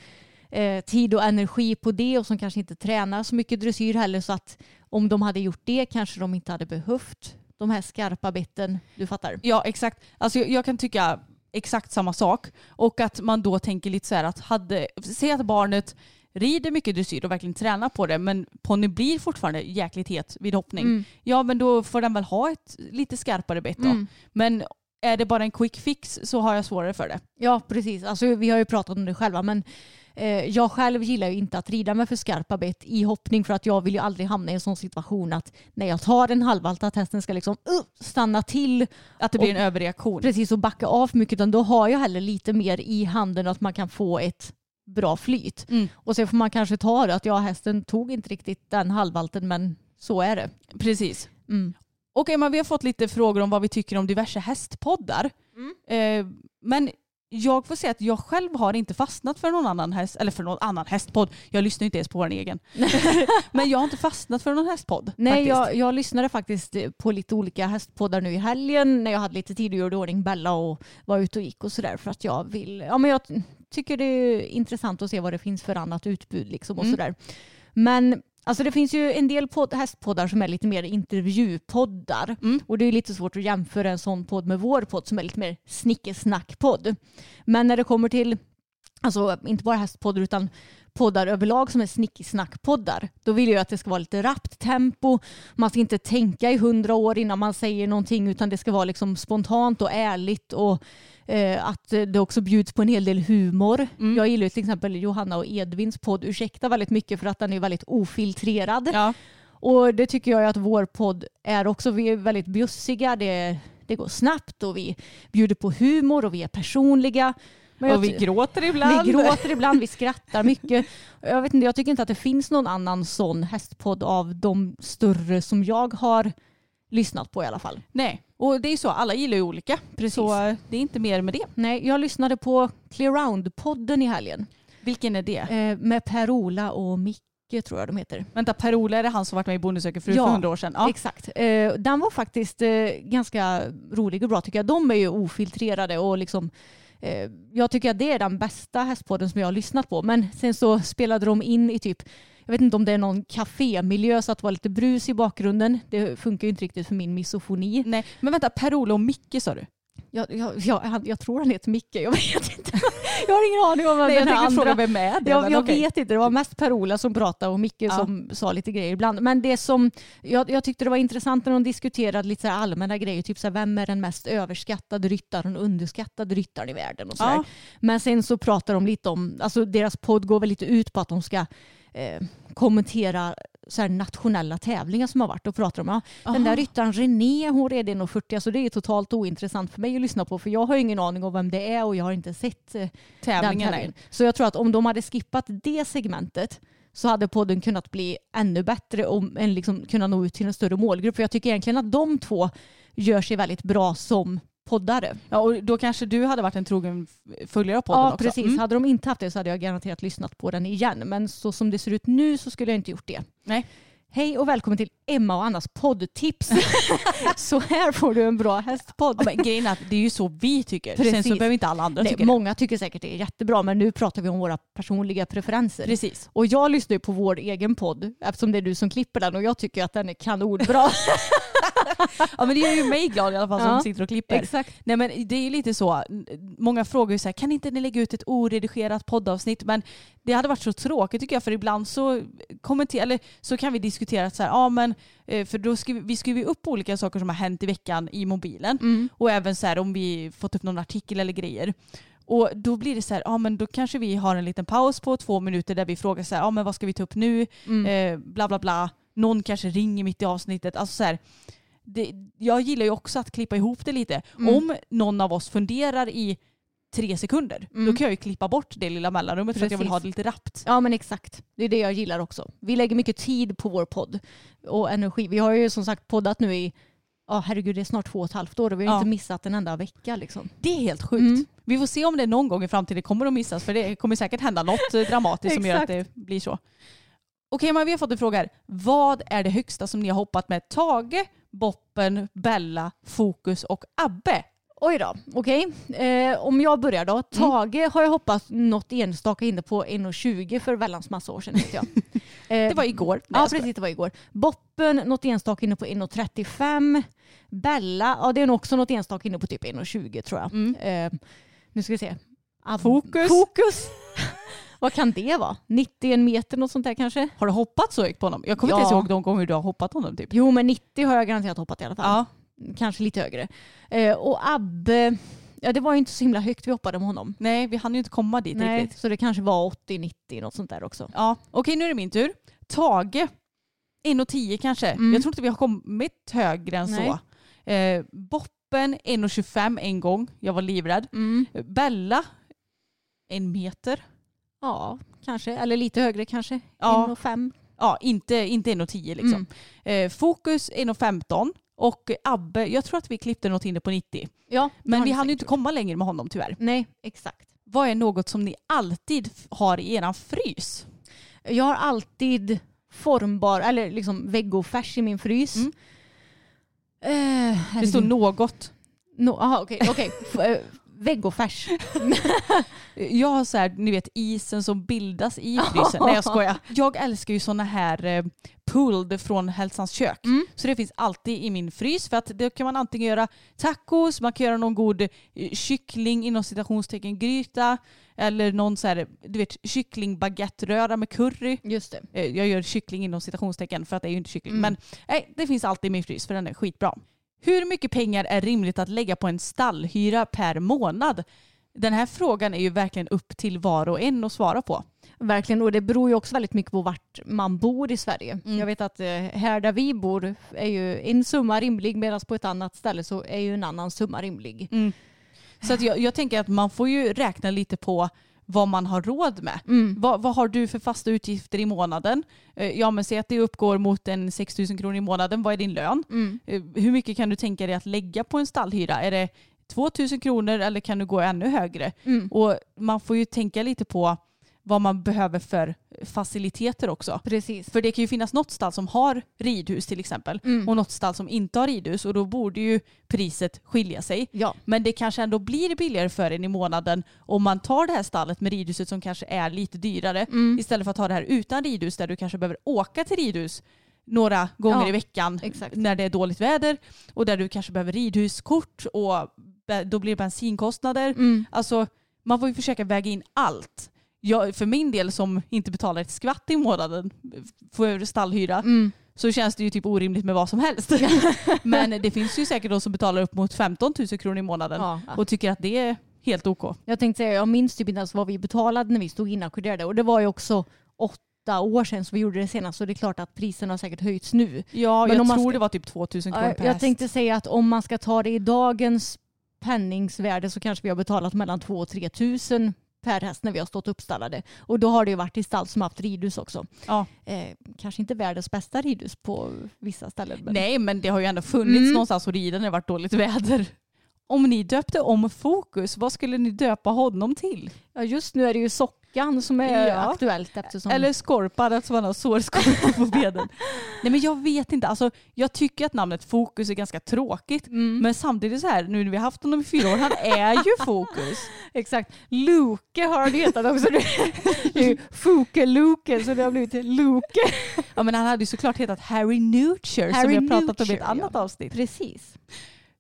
Speaker 3: eh, tid och energi på det och som kanske inte tränar så mycket dressyr heller så att om de hade gjort det kanske de inte hade behövt de här skarpa betten. Du fattar?
Speaker 4: Ja, exakt. Alltså, jag, jag kan tycka exakt samma sak. Och att man då tänker lite så här att hade, säg att barnet rider mycket dressyr och verkligen tränar på det men ponnyn blir fortfarande jäkligt het vid hoppning.
Speaker 3: Mm.
Speaker 4: Ja men då får den väl ha ett lite skarpare bett då.
Speaker 3: Mm.
Speaker 4: Men är det bara en quick fix så har jag svårare för det.
Speaker 3: Ja, precis. Alltså, vi har ju pratat om det själva, men jag själv gillar ju inte att rida med för skarpa bett i hoppning för att jag vill ju aldrig hamna i en sån situation att när jag tar en halvvalt att hästen ska liksom uh, stanna till
Speaker 4: Att det blir
Speaker 3: Och-
Speaker 4: en överreaktion.
Speaker 3: precis och backa av för mycket utan då har jag heller lite mer i handen att man kan få ett bra flyt.
Speaker 4: Mm.
Speaker 3: Och sen får man kanske ta det att ja, hästen tog inte riktigt den halvvalten men så är det.
Speaker 4: Precis.
Speaker 3: Mm.
Speaker 4: Okej, men vi har fått lite frågor om vad vi tycker om diverse hästpoddar. Eh, men jag får säga att jag själv har inte fastnat för någon annan häst, eller för någon annan hästpodd. Jag lyssnar inte ens på vår egen. men jag har inte fastnat för någon hästpodd.
Speaker 3: Nej, jag, jag lyssnade faktiskt på lite olika hästpoddar nu i helgen när jag hade lite tid och gjorde ordning Bella och var ute och gick och sådär för att jag vill, ja men jag tycker det är intressant att se vad det finns för annat utbud liksom och
Speaker 4: Mm.
Speaker 3: sådär. Men alltså det finns ju en del podd, hästpoddar som är lite mer intervjupoddar
Speaker 4: Mm.
Speaker 3: och det är lite svårt att jämföra en sån podd med vår podd som är lite mer snickesnackpodd. Men när det kommer till alltså inte bara hästpoddar utan poddar överlag som är snickesnackpoddar. Då vill jag att det ska vara lite rappt tempo. Man ska inte tänka i hundra år innan man säger någonting utan det ska vara liksom spontant och ärligt och eh, att det också bjuds på en hel del humor.
Speaker 4: Mm.
Speaker 3: Jag gillar till exempel Johanna och Edvins podd Ursäkta väldigt mycket för att den är väldigt ofiltrerad.
Speaker 4: Ja.
Speaker 3: Och det tycker jag att vår podd är också. Vi är väldigt bjussiga, det, det går snabbt och vi bjuder på humor och vi är personliga. Men jag
Speaker 4: Och vi gråter ibland.
Speaker 3: vi gråter ibland, vi skrattar mycket. Jag, vet inte, jag tycker inte att det finns någon annan sån hästpodd av de större som jag har lyssnat på i alla fall.
Speaker 4: Nej, och det är så. Alla gillar ju olika.
Speaker 3: Precis.
Speaker 4: Så eh, det är inte mer med det.
Speaker 3: Nej, jag lyssnade på Clear Round-podden i helgen
Speaker 4: Vilken är det?
Speaker 3: eh, med Per-Ola och Micke tror jag de heter.
Speaker 4: Vänta, Per-Ola är det han som varit med i Bonde söker fru
Speaker 3: Ja,
Speaker 4: för hundra år sedan? Ja.
Speaker 3: Exakt. Eh, den var faktiskt eh, ganska rolig och bra tycker jag. De är ju ofiltrerade och liksom eh, jag tycker att det är den bästa hästpodden som jag har lyssnat på. Men sen så spelade de in i typ jag vet inte om det är någon kafémiljö så att det var lite brus i bakgrunden. Det funkar ju inte riktigt för min misofoni.
Speaker 4: Nej, men vänta, Per-Ola och Micke sa du?
Speaker 3: Jag, jag, jag, han- jag tror han heter Micke, jag vet inte. Jag har ingen aning om vad
Speaker 4: Nej, jag
Speaker 3: den här
Speaker 4: tänkte fråga
Speaker 3: andra...
Speaker 4: vem är det?
Speaker 3: Jag, jag vet inte, det var mest Per-Ola som pratade och Micke
Speaker 4: Ja.
Speaker 3: som sa lite grejer ibland. Men det som jag, tyckte det var intressant när de diskuterade lite så allmänna grejer, typ så här, vem är den mest överskattade ryttaren och underskattade ryttaren i världen och så.
Speaker 4: Ja.
Speaker 3: Men sen så pratar de lite om, alltså deras podd går väl lite ut på att de ska eh, kommentera så här nationella tävlingar som har varit och pratar om ja, den där ryttaren René hon red 1,40 alltså det är totalt ointressant för mig att lyssna på för jag har ingen aning om vem det är och jag har inte sett eh,
Speaker 4: Tävlingen.
Speaker 3: tävlingen. Så jag tror att om de hade skippat det segmentet så hade podden kunnat bli ännu bättre och liksom kunna nå ut till en större målgrupp. För jag tycker egentligen att de två gör sig väldigt bra som poddare.
Speaker 4: Ja, och då kanske du hade varit en trogen följare av podden
Speaker 3: Ja,
Speaker 4: också.
Speaker 3: precis.
Speaker 4: Mm.
Speaker 3: Hade de inte haft det så hade jag garanterat lyssnat på den igen. Men så som det ser ut nu så skulle jag inte gjort det.
Speaker 4: Nej.
Speaker 3: Hej och välkommen till Emma och Annas poddtips. så här får du en bra hästpodd.
Speaker 4: Ja, men grejen är att det är ju så vi tycker. Sen
Speaker 3: Precis.
Speaker 4: så behöver inte alla andra
Speaker 3: Nej,
Speaker 4: tycka
Speaker 3: många tycker säkert det är jättebra men nu pratar vi om våra personliga preferenser.
Speaker 4: Precis.
Speaker 3: Och jag lyssnar ju på vår egen podd eftersom det är du som klipper den och jag tycker att den är kanonbra.
Speaker 4: Ja men det gör ju mig glad i alla fall som
Speaker 3: Ja,
Speaker 4: sitter och klipper.
Speaker 3: Exakt.
Speaker 4: Nej men det är ju lite så, många frågar ju så här, kan inte ni lägga ut ett oredigerat poddavsnitt? Men det hade varit så tråkigt tycker jag för ibland så kommenterar, eller så kan vi diskutera att så här, ja men för då skriver vi skriver upp olika saker som har hänt i veckan i mobilen
Speaker 3: Mm.
Speaker 4: och även så här om vi fått upp någon artikel eller grejer. Och då blir det så här, ja men då kanske vi har en liten paus på två minuter där vi frågar så här, ja men vad ska vi ta upp nu?
Speaker 3: Mm.
Speaker 4: Eh, bla bla bla. Någon kanske ringer mitt i avsnittet. Alltså så här, det, jag gillar ju också att klippa ihop det lite.
Speaker 3: Mm.
Speaker 4: Om någon av oss funderar i tre sekunder,
Speaker 3: Mm.
Speaker 4: då kan jag ju klippa bort det lilla mellanrummet för att jag vill
Speaker 3: Precis.
Speaker 4: ha det lite rappt.
Speaker 3: Ja men exakt. Det är det jag gillar också. Vi lägger mycket tid på vår podd och energi. Vi har ju som sagt poddat nu i Ja herregud det är snart två och ett halvt år och vi har
Speaker 4: Ja.
Speaker 3: inte missat en enda vecka liksom.
Speaker 4: Det är helt sjukt.
Speaker 3: Mm.
Speaker 4: Vi får se om det någon gång i framtiden kommer att missas för det kommer säkert hända något dramatiskt som gör att det blir så. Okej men vi har fått en fråga här. Vad är det högsta som ni har hoppat med Tage, Boppen, Bella, Fokus och Abbe?
Speaker 3: Oj då, okej. Eh, om jag börjar då. Tage har jag hoppat något enstaka inne på 1,20 för väldans massa år sedan jag. Eh,
Speaker 4: Det var igår. Nej,
Speaker 3: Ja precis, det var igår. Boppen något enstaka inne på 1,35. Bella, ja det är nog också något enstaka inne på typ 1,20 tror jag.
Speaker 4: Mm.
Speaker 3: Eh, nu ska vi se. Ab-
Speaker 4: Fokus.
Speaker 3: Fokus. Vad kan det vara? 91 meter något sånt där kanske?
Speaker 4: Har du hoppat så högt på honom? Jag kommer inte
Speaker 3: Ja.
Speaker 4: ens ihåg de gånger du har hoppat honom typ.
Speaker 3: Jo men 90 har jag garanterat hoppat i alla fall.
Speaker 4: Ja.
Speaker 3: Kanske lite högre. Eh, och Abbe, ja det var ju inte så himla högt vi hoppade med honom.
Speaker 4: Nej, vi hann ju inte komma dit
Speaker 3: Nej,
Speaker 4: riktigt.
Speaker 3: så det kanske var 80-90 något sånt där också.
Speaker 4: Ja, okej nu är det min tur. Tage, 1,10 kanske.
Speaker 3: Mm.
Speaker 4: Jag tror inte vi har kommit högre än
Speaker 3: Nej.
Speaker 4: så. Eh, Boppen 1,25 en gång. Jag var livrädd.
Speaker 3: Mm.
Speaker 4: Bella, en meter.
Speaker 3: Ja, kanske. Eller lite högre kanske.
Speaker 4: Ja.
Speaker 3: 1,5.
Speaker 4: Ja, inte, inte 1,10 liksom.
Speaker 3: Mm.
Speaker 4: Eh, Fokus 1,15 och Abbe, jag tror att vi klippte något inne på 90.
Speaker 3: Ja,
Speaker 4: Men vi hann ju inte komma längre med honom tyvärr.
Speaker 3: Nej, exakt.
Speaker 4: Vad är något som ni alltid har i eran frys?
Speaker 3: Jag har alltid formbar, eller liksom vegofärs i min frys.
Speaker 4: Mm.
Speaker 3: Eh,
Speaker 4: Det står något.
Speaker 3: No, aha, okej. okej. Vegofärs.
Speaker 4: Jag har så här, ni vet isen som bildas i frysen. Nej jag skojar. Jag älskar ju såna här eh, pulled från Hälsans kök.
Speaker 3: Mm.
Speaker 4: Så det finns alltid i min frys för att då kan man antingen göra tacos, man kan göra någon god eh, kyckling inom citationstecken gryta eller någon så här, du vet kycklingbaguetteröra med curry.
Speaker 3: Just det.
Speaker 4: Eh, Jag gör kyckling inom citationstecken för att det är ju inte kyckling.
Speaker 3: Mm.
Speaker 4: Men nej, det finns alltid i min frys för den är skitbra. Hur mycket pengar är rimligt att lägga på en stallhyra per månad? Den här frågan är ju verkligen upp till var och en att svara på.
Speaker 3: Verkligen, och det beror ju också väldigt mycket på vart man bor i Sverige.
Speaker 4: Mm.
Speaker 3: Jag vet att eh, här där vi bor är ju en summa rimlig medan på ett annat ställe så är ju en annan summa rimlig.
Speaker 4: Så att jag, jag tänker att man får ju räkna lite på vad man har råd med.
Speaker 3: Mm.
Speaker 4: Vad, vad har du för fasta utgifter i månaden? Eh, Ja men säg att det uppgår mot en 6 000 kronor i månaden. Vad är din lön?
Speaker 3: Mm.
Speaker 4: Eh, Hur mycket kan du tänka dig att lägga på en stallhyra? Är det 2 000 kronor eller kan du gå ännu högre?
Speaker 3: Mm.
Speaker 4: Och man får ju tänka lite på vad man behöver för faciliteter också.
Speaker 3: Precis.
Speaker 4: För det kan ju finnas något stall som har ridhus till exempel
Speaker 3: Mm.
Speaker 4: och något stall som inte har ridhus och då borde ju priset skilja sig.
Speaker 3: Ja,
Speaker 4: Men det kanske ändå blir billigare för en i månaden om man tar det här stallet med ridhuset som kanske är lite dyrare
Speaker 3: Mm.
Speaker 4: istället för att ta det här utan ridhus där du kanske behöver åka till ridhus några gånger
Speaker 3: Ja,
Speaker 4: i veckan
Speaker 3: exakt.
Speaker 4: när det är dåligt väder och där du kanske behöver ridhuskort och då blir det bensinkostnader.
Speaker 3: Mm.
Speaker 4: Alltså man får ju försöka väga in allt. Jag, för min del som inte betalar ett skvatt i månaden, får över stallhyra,
Speaker 3: Mm.
Speaker 4: så känns det ju typ orimligt med vad som helst. Men det finns ju säkert de som betalar upp mot 15 000 kronor i månaden
Speaker 3: Ja.
Speaker 4: och tycker att det är helt OK.
Speaker 3: Jag tänkte säga, jag minns typ inte ens vad vi betalade när vi stod inackorderade och det var ju också åtta år sedan som vi gjorde det senast så det är klart att priserna har säkert höjts nu.
Speaker 4: Ja,
Speaker 3: Men
Speaker 4: jag tror
Speaker 3: ska-
Speaker 4: det var typ 2000 kronor
Speaker 3: Ja,
Speaker 4: per
Speaker 3: Jag
Speaker 4: häst.
Speaker 3: tänkte säga att om man ska ta det i dagens penningsvärde så kanske vi har betalat mellan 2 och 3 tusen per häst när vi har stått uppstallade. Och då har det ju varit i stall som haft ridhus också.
Speaker 4: Ja.
Speaker 3: Eh, kanske inte världens bästa ridhus på vissa ställen. Men...
Speaker 4: Nej men det har ju ändå funnits
Speaker 3: Mm.
Speaker 4: någonstans att rida när det varit dåligt väder. Om ni döpte om Fokus, vad skulle ni döpa honom till?
Speaker 3: Ja, just nu är det ju Sockan som är
Speaker 4: Ja.
Speaker 3: aktuellt eftersom...
Speaker 4: Eller Skorpan eftersom han har sårskorpor på benen. Nej men jag vet inte, alltså, jag tycker att namnet Fokus är ganska tråkigt.
Speaker 3: Mm.
Speaker 4: Men samtidigt så här, nu när vi har haft honom i fyra år, han är ju Fokus.
Speaker 3: Exakt. Luke har han hetat också. Foke-Luke så det har blivit Luke.
Speaker 4: Ja men han hade ju såklart hetat Harry Nutcher som
Speaker 3: Harry
Speaker 4: vi har pratat om i
Speaker 3: Nutcher,
Speaker 4: ett annat
Speaker 3: ja.
Speaker 4: avsnitt.
Speaker 3: Precis.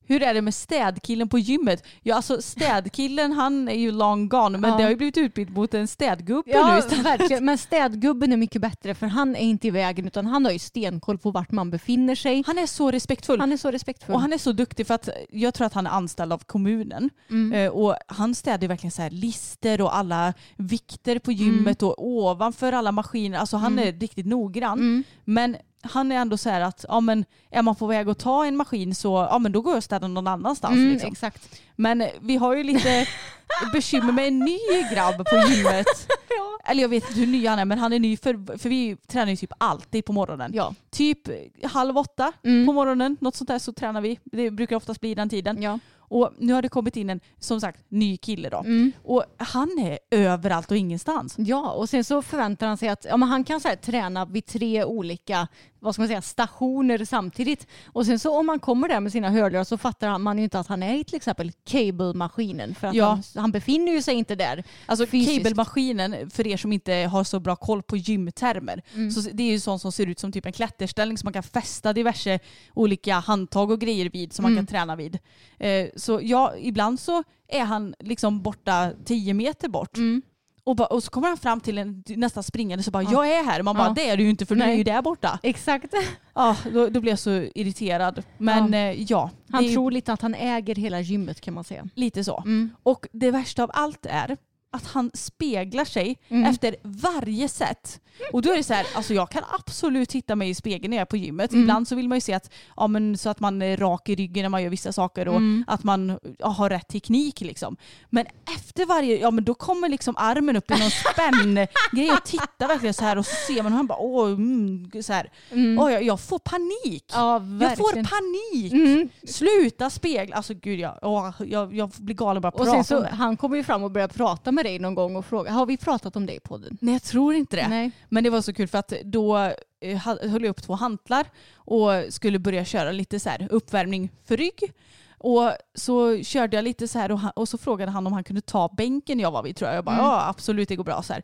Speaker 4: Hur är det med städkillen på gymmet? Ja alltså städkillen han är ju long gone men
Speaker 3: Ja.
Speaker 4: det har ju blivit utbytt mot en städgubbe nu
Speaker 3: Ja,
Speaker 4: istället.
Speaker 3: verkligen. Men städgubben är mycket bättre för han är inte i vägen utan han har ju stenkoll på vart man befinner sig.
Speaker 4: Han är så respektfull.
Speaker 3: Han är så respektfull.
Speaker 4: och han är så duktig för att jag tror att han är anställd av kommunen.
Speaker 3: Mm.
Speaker 4: Eh, Och han städar verkligen så här lister och alla vikter på gymmet och ovanför alla maskiner. Alltså han
Speaker 3: Mm.
Speaker 4: är riktigt noggrann.
Speaker 3: Mm.
Speaker 4: Men han är ändå så här att ja, men är man på väg att ta en maskin så ja, men då går jag och städar någon annanstans.
Speaker 3: Mm,
Speaker 4: liksom.
Speaker 3: Exakt.
Speaker 4: Men vi har ju lite bekymmer med en ny grabb på gymmet. Eller jag vet inte hur ny han är men han är ny för, för vi tränar ju typ alltid på morgonen.
Speaker 3: Ja.
Speaker 4: Typ halv åtta
Speaker 3: Mm.
Speaker 4: på morgonen, något sånt där så tränar vi. Det brukar oftast bli den tiden.
Speaker 3: Ja.
Speaker 4: Och nu har det kommit in en, som sagt, ny kille då.
Speaker 3: Mm.
Speaker 4: Och han är överallt och ingenstans.
Speaker 3: Ja, och sen så förväntar han sig att ja, men han kan så här, träna vid tre olika vad ska man säga, stationer samtidigt. Och sen så om man kommer där med sina hörlurar så fattar han- man ju inte att han är i till exempel cable-maskinen för att
Speaker 4: Ja.
Speaker 3: han, han befinner ju sig inte där.
Speaker 4: Alltså
Speaker 3: Fysiskt.
Speaker 4: cabelmaskinen, för er som inte har så bra koll på gymtermer,
Speaker 3: Mm.
Speaker 4: så det är ju sånt som ser ut som typ en klätterställning som man kan fästa diverse olika handtag och grejer vid som man
Speaker 3: Mm.
Speaker 4: kan träna vid. Eh, så ja, ibland så är han liksom borta 10 meter bort.
Speaker 3: Mm.
Speaker 4: Och, bara, och så kommer han fram till en nästan springande så bara
Speaker 3: Ja.
Speaker 4: jag är här. Man bara
Speaker 3: Ja.
Speaker 4: det är du ju inte för du är ju där borta.
Speaker 3: Exakt.
Speaker 4: Ja, då, då blir jag så irriterad. Men ja, eh, ja
Speaker 3: Han
Speaker 4: är
Speaker 3: tror lite att han äger hela gymmet kan man säga.
Speaker 4: lite så.
Speaker 3: Mm.
Speaker 4: Och det värsta av allt är att han speglar sig
Speaker 3: Mm.
Speaker 4: efter varje sätt. Och då är det så här, alltså jag kan absolut titta mig i spegeln när jag är på gymmet.
Speaker 3: Mm.
Speaker 4: Ibland så vill man ju se att, ja, men, så att man är rak i ryggen när man gör vissa saker och
Speaker 3: Mm.
Speaker 4: att man ja, har rätt teknik. Liksom. Men efter varje, ja men då kommer liksom armen upp i någon spänn-grej och tittar verkligen så här och så ser man hur han bara, åh, mm, så här.
Speaker 3: Mm.
Speaker 4: Åh, jag, jag får panik.
Speaker 3: Ja,
Speaker 4: jag får panik.
Speaker 3: Mm.
Speaker 4: Sluta spegla. Alltså gud jag, åh, jag, jag blir galen bara
Speaker 3: Och
Speaker 4: prata
Speaker 3: sen
Speaker 4: om
Speaker 3: så, han kommer ju fram och börjar prata med dig någon gång och fråga, har vi pratat om det i podden?
Speaker 4: Nej jag tror inte det.
Speaker 3: Nej.
Speaker 4: Men det var så kul för att då eh, höll jag upp två hantlar och skulle börja köra lite så här uppvärmning för rygg. Och så körde jag lite så här och, han, och så frågade han om han kunde ta bänken jag var vid tror jag. Jag bara
Speaker 3: Mm.
Speaker 4: ja absolut det går bra så här.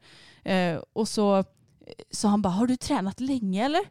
Speaker 4: Eh, och så sa han bara har du tränat länge eller?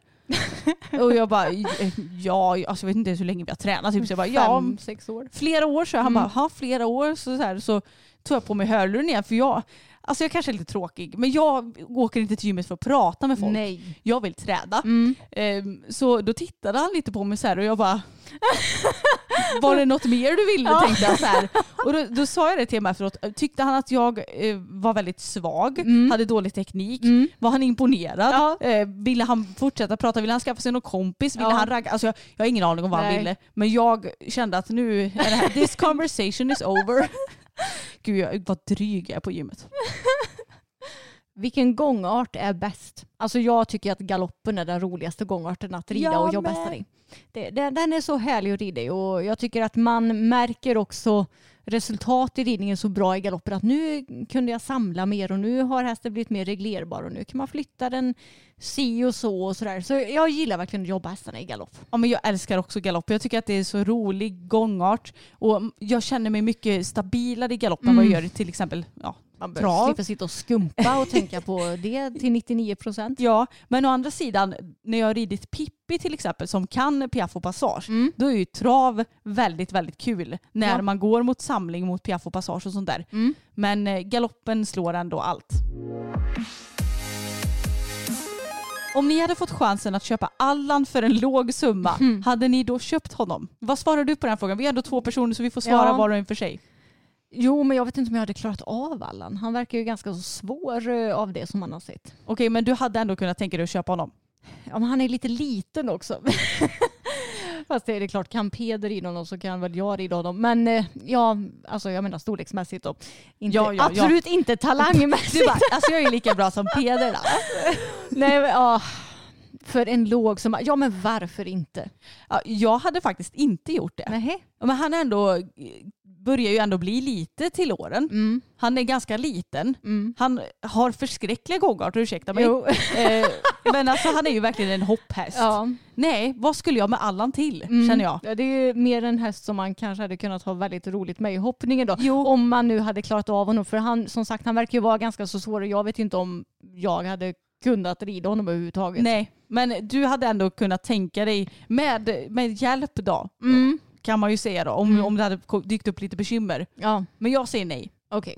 Speaker 4: och jag bara eh, ja, alltså jag vet inte ens hur länge vi har tränat. Typ. Så jag bara ja
Speaker 3: Fem, sex år.
Speaker 4: flera år så han
Speaker 3: Mm.
Speaker 4: bara, ha flera år så, så, här, så tog jag på mig hörluren igen för jag, alltså jag kanske är lite tråkig men jag åker inte till gymmet för att prata med folk.
Speaker 3: Nej.
Speaker 4: Jag vill träna.
Speaker 3: Mm.
Speaker 4: Ehm, så då tittade han lite på mig så här och jag bara var det något mer du ville
Speaker 3: Ja.
Speaker 4: tänkte jag så här. Och då, då sa jag det till honom efteråt. Tyckte han att jag eh, var väldigt svag,
Speaker 3: Mm.
Speaker 4: hade dålig teknik?
Speaker 3: Mm.
Speaker 4: Var han imponerad?
Speaker 3: Ja.
Speaker 4: Eh, ville han fortsätta prata? Ville han skaffa sig någon kompis? Ville
Speaker 3: Ja.
Speaker 4: han ragga? Alltså jag, jag har ingen aning om vad han
Speaker 3: Nej.
Speaker 4: ville. Men jag kände att nu är det här, this conversation is over. Gud jag, vad dryg jag är på gymmet.
Speaker 3: Vilken gångart är bäst? Alltså jag tycker att galoppen är den roligaste gångarten att rida
Speaker 4: Jag
Speaker 3: och jobba hästar i. Det, den är så härlig att rida i och jag tycker att man märker också resultat i ridningen så bra i galoppen att nu kunde jag samla mer och nu har hästen blivit mer reglerbar och nu kan man flytta den si och så och sådär. Så jag gillar verkligen att jobba hästarna i galopp.
Speaker 4: Ja, men jag älskar också galopp. Jag tycker att det är så rolig gångart och jag känner mig mycket stabilare i galopp än vad jag
Speaker 3: Mm.
Speaker 4: gör i till exempel ja,
Speaker 3: Man slippa sitta och skumpa och tänka på det till 99 procent.
Speaker 4: Ja, men å andra sidan, när jag har ridit Pippi till exempel som kan Piaff och Passage,
Speaker 3: Mm.
Speaker 4: då är ju trav väldigt, väldigt kul. När
Speaker 3: Ja.
Speaker 4: man går mot samling mot Piaff och Passage och sånt där.
Speaker 3: Mm.
Speaker 4: Men eh, galoppen slår ändå allt. Om ni hade fått chansen att köpa Allan för en låg summa,
Speaker 3: Mm.
Speaker 4: hade ni då köpt honom? Vad svarar du på den frågan? Vi är ändå två personer så vi får svara
Speaker 3: Ja.
Speaker 4: var och en för sig.
Speaker 3: Jo, men jag vet inte om jag hade klarat av Allan. Han verkar ju ganska så svår eh, av det som man har sett.
Speaker 4: Okej, men du hade ändå kunnat tänka dig att köpa honom?
Speaker 3: Ja, men han är lite liten också. Fast det är klart, kan Peder rida honom så kan väl jag rida honom. Men eh, ja, alltså jag menar storleksmässigt då. Inte,
Speaker 4: Ja, ja, ja.
Speaker 3: absolut inte talangmässigt.
Speaker 4: Bara, alltså jag är lika bra som Peder.
Speaker 3: Nej, men, ja, för en låg som... Ja, men varför inte?
Speaker 4: Ja, jag hade faktiskt inte gjort det.
Speaker 3: Nej.
Speaker 4: Ja, Men han är ändå, börjar ju ändå bli lite till åren.
Speaker 3: Mm,
Speaker 4: Han är ganska liten.
Speaker 3: mm.
Speaker 4: Han har förskräckliga gångarter, ursäkta mig. Eh, men alltså han är ju verkligen en hopphäst.
Speaker 3: Ja.
Speaker 4: Nej, vad skulle jag med Allan till
Speaker 3: Mm.
Speaker 4: känner jag.
Speaker 3: Ja, det är ju mer en häst som man kanske hade kunnat ha väldigt roligt med i hoppningen då.
Speaker 4: Jo.
Speaker 3: Om man nu hade klarat av honom. För han, som sagt, han verkar ju vara ganska så svår och jag vet inte om jag hade kunnat rida honom överhuvudtaget.
Speaker 4: Nej, men du hade ändå kunnat tänka dig med, med hjälp då,
Speaker 3: Mm.
Speaker 4: Kan man ju säga då, om,
Speaker 3: Mm.
Speaker 4: om det hade ko- dykt upp lite bekymmer.
Speaker 3: Ja,
Speaker 4: Men jag säger nej.
Speaker 3: okej.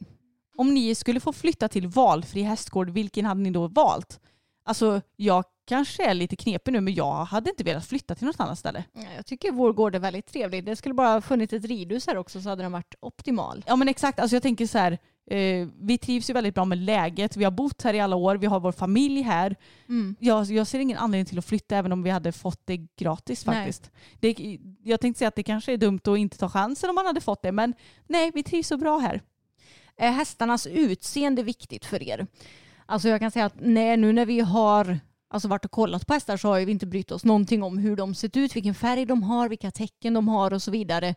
Speaker 4: Om ni skulle få flytta till valfri hästgård, vilken hade ni då valt? Alltså jag kanske är lite knepig nu men jag hade inte velat flytta till något annat ställe.
Speaker 3: Ja, Jag tycker vår gård är väldigt trevlig. Det skulle bara ha funnits ett ridhus här också så hade den varit optimal.
Speaker 4: Ja men exakt, alltså jag tänker så här, eh, vi trivs ju väldigt bra med läget, vi har bott här i alla år, vi har vår familj här.
Speaker 3: Mm.
Speaker 4: Jag, jag ser ingen anledning till att flytta även om vi hade fått det gratis faktiskt. Det, jag tänkte säga att det kanske är dumt att inte ta chansen om man hade fått det men nej, vi trivs så bra här.
Speaker 3: Är hästarnas utseende viktigt för er? Alltså jag kan säga att nej, nu när vi har alltså varit och kollat på hästar så har vi inte brytt oss någonting om hur de sett ut, vilken färg de har, vilka tecken de har och så vidare.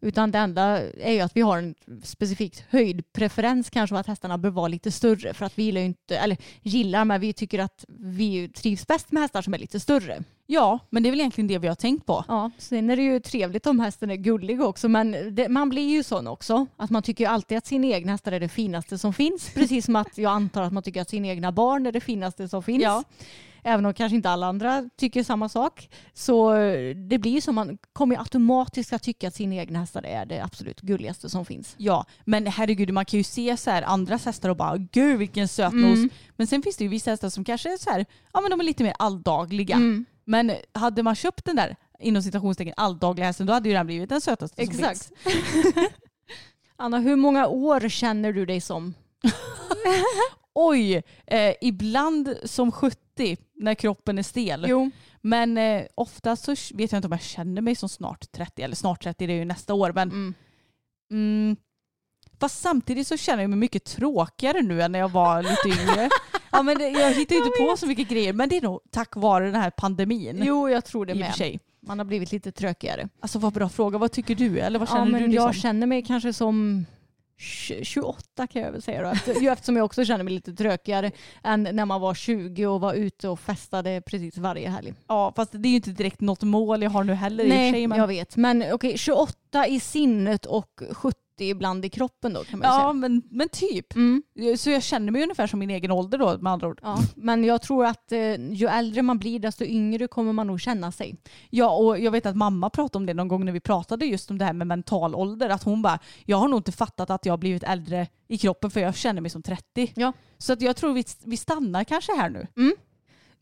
Speaker 3: Utan det enda är ju att vi har en specifikt höjdpreferens kanske och att hästarna bör vara lite större. För att vi gillar inte, eller gillar, men vi tycker att vi trivs bäst med hästar som är lite större.
Speaker 4: Ja, men det är väl egentligen det vi har tänkt på.
Speaker 3: Ja, sen är det ju trevligt om hästen är gullig också, men det, man blir ju sån också. Att man tycker alltid att sina egna hästar är det finaste som finns. Precis som att jag antar att man tycker att sina egna barn är det finaste som finns.
Speaker 4: Ja.
Speaker 3: Även om kanske inte alla andra tycker samma sak. Så eh, det blir ju som man kommer automatiskt att tycka att sina egna hästar är det absolut gulligaste som finns.
Speaker 4: Ja, men herregud man kan ju se så här andras hästar och bara gud vilken sötnos.
Speaker 3: Mm.
Speaker 4: Men sen finns det ju vissa hästar som kanske är så här, ja men de är lite mer alldagliga.
Speaker 3: Mm.
Speaker 4: Men hade man köpt den där inom citationstecken alldagliga hästen då hade ju den blivit den sötaste som
Speaker 3: Exakt.
Speaker 4: finns.
Speaker 3: Anna, hur många år känner du dig som?
Speaker 4: Oj, eh, ibland som 70 när kroppen är stel.
Speaker 3: Jo.
Speaker 4: Men eh, ofta så vet jag inte om jag känner mig som snart 30, eller snart 30 det är ju nästa år. Men,
Speaker 3: Mm.
Speaker 4: mm, fast samtidigt så känner jag mig mycket tråkigare nu än när jag var lite yngre. ja, men det, jag hittar inte på så mycket grejer men det är nog tack vare den här pandemin.
Speaker 3: Jo, jag tror det med.
Speaker 4: sig.
Speaker 3: Man har blivit lite trökigare.
Speaker 4: Alltså vad bra fråga. Vad tycker du? Eller vad
Speaker 3: Ja,
Speaker 4: känner
Speaker 3: men
Speaker 4: du? Liksom?
Speaker 3: jag känner mig kanske som 20 28 kan jag väl säga då. Eftersom jag också känner mig lite trökigare än när man var 20 och var ute och festade precis varje helg.
Speaker 4: Ja, fast det är ju inte direkt något mål jag har nu heller i och för
Speaker 3: Nej,
Speaker 4: sig. Men...
Speaker 3: jag vet. Men okej, 28 i sinnet och 70 ibland i kroppen då kan man ju
Speaker 4: Ja,
Speaker 3: säga.
Speaker 4: men, men typ.
Speaker 3: Mm.
Speaker 4: Så jag känner mig ungefär som min egen ålder då med andra ord.
Speaker 3: Ja, men jag tror att eh, ju äldre man blir desto yngre kommer man nog känna sig.
Speaker 4: Ja, och jag vet att mamma pratade om det någon gång när vi pratade just om det här med mental ålder. Att hon bara, jag har nog inte fattat att jag har blivit äldre i kroppen för jag känner mig som 30.
Speaker 3: Ja.
Speaker 4: Så att jag tror vi, vi stannar kanske här nu.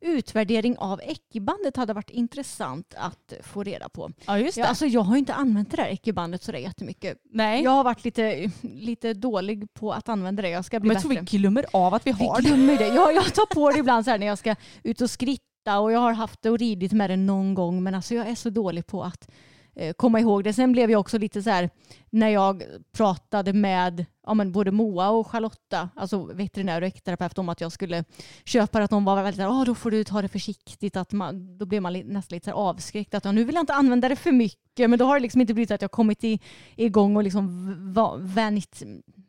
Speaker 3: Utvärdering av Eckibandet hade varit intressant att få reda på.
Speaker 4: Ja, just det.
Speaker 3: Ja, alltså jag har inte använt det där Eckibandet sådär jättemycket.
Speaker 4: Nej,
Speaker 3: Jag har varit lite, lite dålig på att använda det. Jag ska bli
Speaker 4: men jag tror vi glömmer av att vi har
Speaker 3: Vi glömmer det. Jag, jag tar på det ibland så här när jag ska ut och skritta och jag har haft det och ridit med det någon gång men alltså jag är så dålig på att eh, komma ihåg det. Sen blev jag också lite så här när jag pratade med ja, men både Moa och Charlotta, alltså veterinär och äkterapeut om att jag skulle köpa att de var väldigt såhär, ah, då får du ta det försiktigt, att man, då blev man nästan lite avskräckt, att ja, nu vill jag inte använda det för mycket, men då har det liksom inte blivit att jag kommit i, igång och liksom vänjt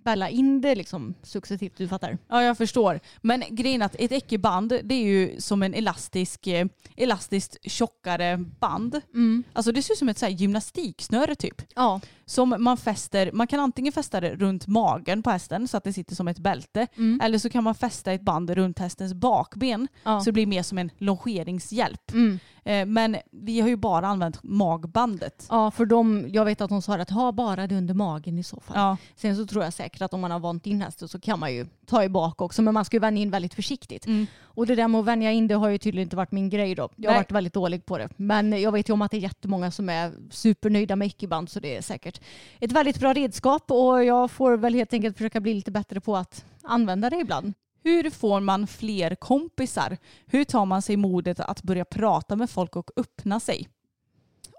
Speaker 3: bälla in det liksom successivt, du fattar?
Speaker 4: Ja, jag förstår. Men grejen att ett äckeband det är ju som en elastisk, eh, elastiskt tjockare band.
Speaker 3: Mm.
Speaker 4: Alltså det ser ut som ett så gymnastiksnöre typ.
Speaker 3: Ja,
Speaker 4: som man fäster, man kan antingen fästa det runt magen på hästen så att det sitter som ett bälte
Speaker 3: Mm.
Speaker 4: eller så kan man fästa ett band runt hästens bakben
Speaker 3: Ja.
Speaker 4: så det blir mer som en longeringshjälp.
Speaker 3: Mm.
Speaker 4: Eh, Men vi har ju bara använt magbandet.
Speaker 3: Ja, för de, jag vet att de sa att ha bara det under magen i så fall.
Speaker 4: Ja,
Speaker 3: Sen så tror jag säkert att om man har vant in hästen så kan man ju ta i bak också. Men man ska ju vänja in väldigt försiktigt.
Speaker 4: Mm.
Speaker 3: Och det där med att vänja in det har ju tydligen inte varit min grej då. Jag har
Speaker 4: Nej.
Speaker 3: varit väldigt dålig på det. Men jag vet ju om att det är jättemånga som är supernöjda med icke-band så det är säkert ett väldigt bra redskap och jag får väl helt enkelt försöka bli lite bättre på att använda det ibland.
Speaker 4: Hur får man fler kompisar? Hur tar man sig modet att börja prata med folk och öppna sig?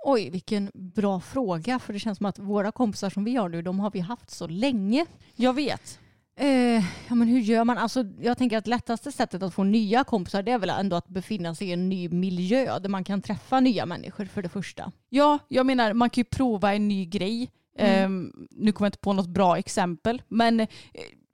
Speaker 3: Oj, vilken bra fråga. För det känns som att våra kompisar som vi har nu, de har vi haft så länge.
Speaker 4: Jag vet.
Speaker 3: Eh, ja, men hur gör man? Alltså, jag tänker att lättaste sättet att få nya kompisar det är väl ändå att befinna sig i en ny miljö där man kan träffa nya människor för det första.
Speaker 4: Ja, jag menar man kan ju prova en ny grej.
Speaker 3: Mm.
Speaker 4: Ehm, nu kommer jag inte på något bra exempel, men eh,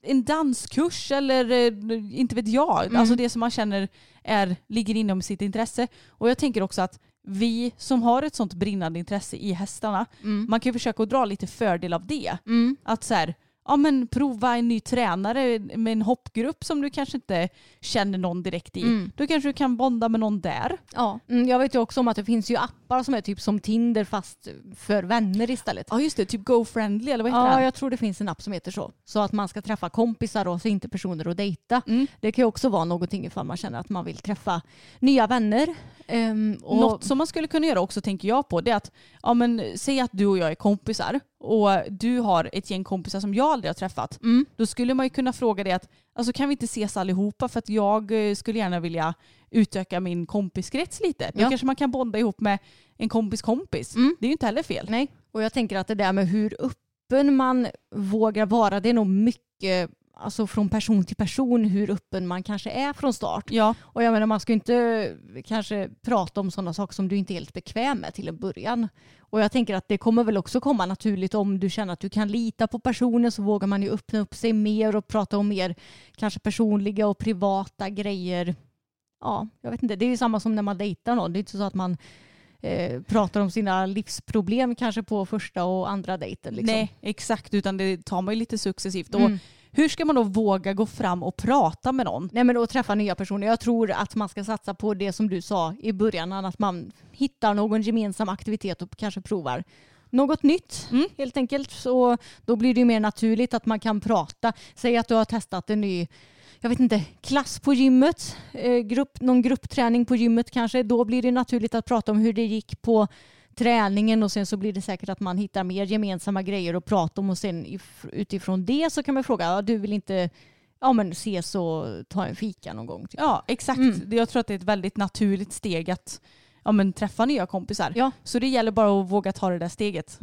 Speaker 4: en danskurs eller eh, inte vet jag.
Speaker 3: Mm.
Speaker 4: Alltså det som man känner är, ligger inom sitt intresse. Och jag tänker också att vi som har ett sånt brinnande intresse i hästarna,
Speaker 3: Mm.
Speaker 4: man kan ju försöka dra lite fördel av det.
Speaker 3: Mm.
Speaker 4: Att så här, ja men prova en ny tränare med en hoppgrupp som du kanske inte känner någon direkt i.
Speaker 3: Mm.
Speaker 4: Då kanske du kan bonda med någon där.
Speaker 3: Ja, mm, jag vet ju också om att det finns ju appar som är typ som Tinder fast för vänner istället.
Speaker 4: Ja just det, typ GoFriendly eller vad heter
Speaker 3: Ja,
Speaker 4: den?
Speaker 3: jag tror det finns en app som heter så. Så att man ska träffa kompisar och så inte personer att dejta.
Speaker 4: Mm.
Speaker 3: Det kan ju också vara någonting ifall man känner att man vill träffa nya vänner. Ehm, och,
Speaker 4: Något som man skulle kunna göra också tänker jag på det är att ja, men, säg att du och jag är kompisar och du har ett gäng kompisar som jag aldrig har träffat.
Speaker 3: Mm.
Speaker 4: Då skulle man ju kunna fråga det att alltså, kan vi inte ses allihopa för att jag eh, skulle gärna vilja utöka min kompiskrets lite. Då
Speaker 3: Ja.
Speaker 4: kanske man kan bonda ihop med en kompis kompis.
Speaker 3: Mm.
Speaker 4: Det är ju inte heller fel.
Speaker 3: Nej, och jag tänker att det där med hur öppen man vågar vara, det är nog mycket alltså från person till person hur öppen man kanske är från start.
Speaker 4: Ja,
Speaker 3: Och jag menar man ska inte kanske prata om sådana saker som du inte är helt bekväm med till en början. Och jag tänker att det kommer väl också komma naturligt om du känner att du kan lita på personen så vågar man ju öppna upp sig mer och prata om mer kanske personliga och privata grejer. Ja, jag vet inte. Det är ju samma som när man dejtar någon. Det är inte så att man eh, pratar om sina livsproblem kanske på första och andra dejten. Liksom.
Speaker 4: nej exakt utan det tar man ju lite successivt. Och
Speaker 3: Mm.
Speaker 4: Hur ska man då våga gå fram och prata med någon?
Speaker 3: Nej men att träffa nya personer. Jag tror att man ska satsa på det som du sa i början, att man hittar någon gemensam aktivitet och kanske provar något nytt
Speaker 4: Mm.
Speaker 3: helt enkelt. Så då blir det mer naturligt att man kan prata. Säg att du har testat en ny jag vet inte, klass på gymmet, eh, grupp, någon gruppträning på gymmet kanske. Då blir det naturligt att prata om hur det gick på träningen och sen så blir det säkert att man hittar mer gemensamma grejer att prata om och sen if- utifrån det så kan man fråga, ja, du vill inte ja, men ses och ta en fika någon gång? Typ.
Speaker 4: Ja exakt.
Speaker 3: Mm.
Speaker 4: Jag tror att det är ett väldigt naturligt steg att ja, men, träffa nya kompisar.
Speaker 3: Ja.
Speaker 4: Så det gäller bara att våga ta det där steget.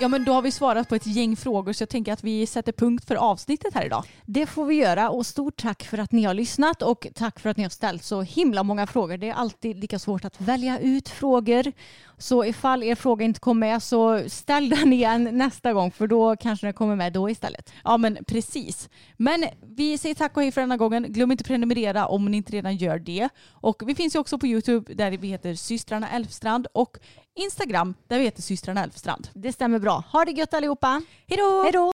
Speaker 4: Ja men då har vi svarat på ett gäng frågor så jag tänker att vi sätter punkt för avsnittet här idag.
Speaker 3: Det får vi göra och stort tack för att ni har lyssnat och tack för att ni har ställt så himla många frågor. Det är alltid lika svårt att välja ut frågor. Så ifall er fråga inte kom med så ställ den igen nästa gång för då kanske den kommer med då istället.
Speaker 4: Ja men precis. Men vi säger tack och hej för denna gången. Glöm inte att prenumerera om ni inte redan gör det. Och vi finns ju också på Youtube där vi heter systrarna Elfstrand och Instagram där vi heter systrarna Elfstrand.
Speaker 3: Det stämmer bra. Ha det gött allihopa.
Speaker 4: Hej då!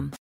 Speaker 5: com.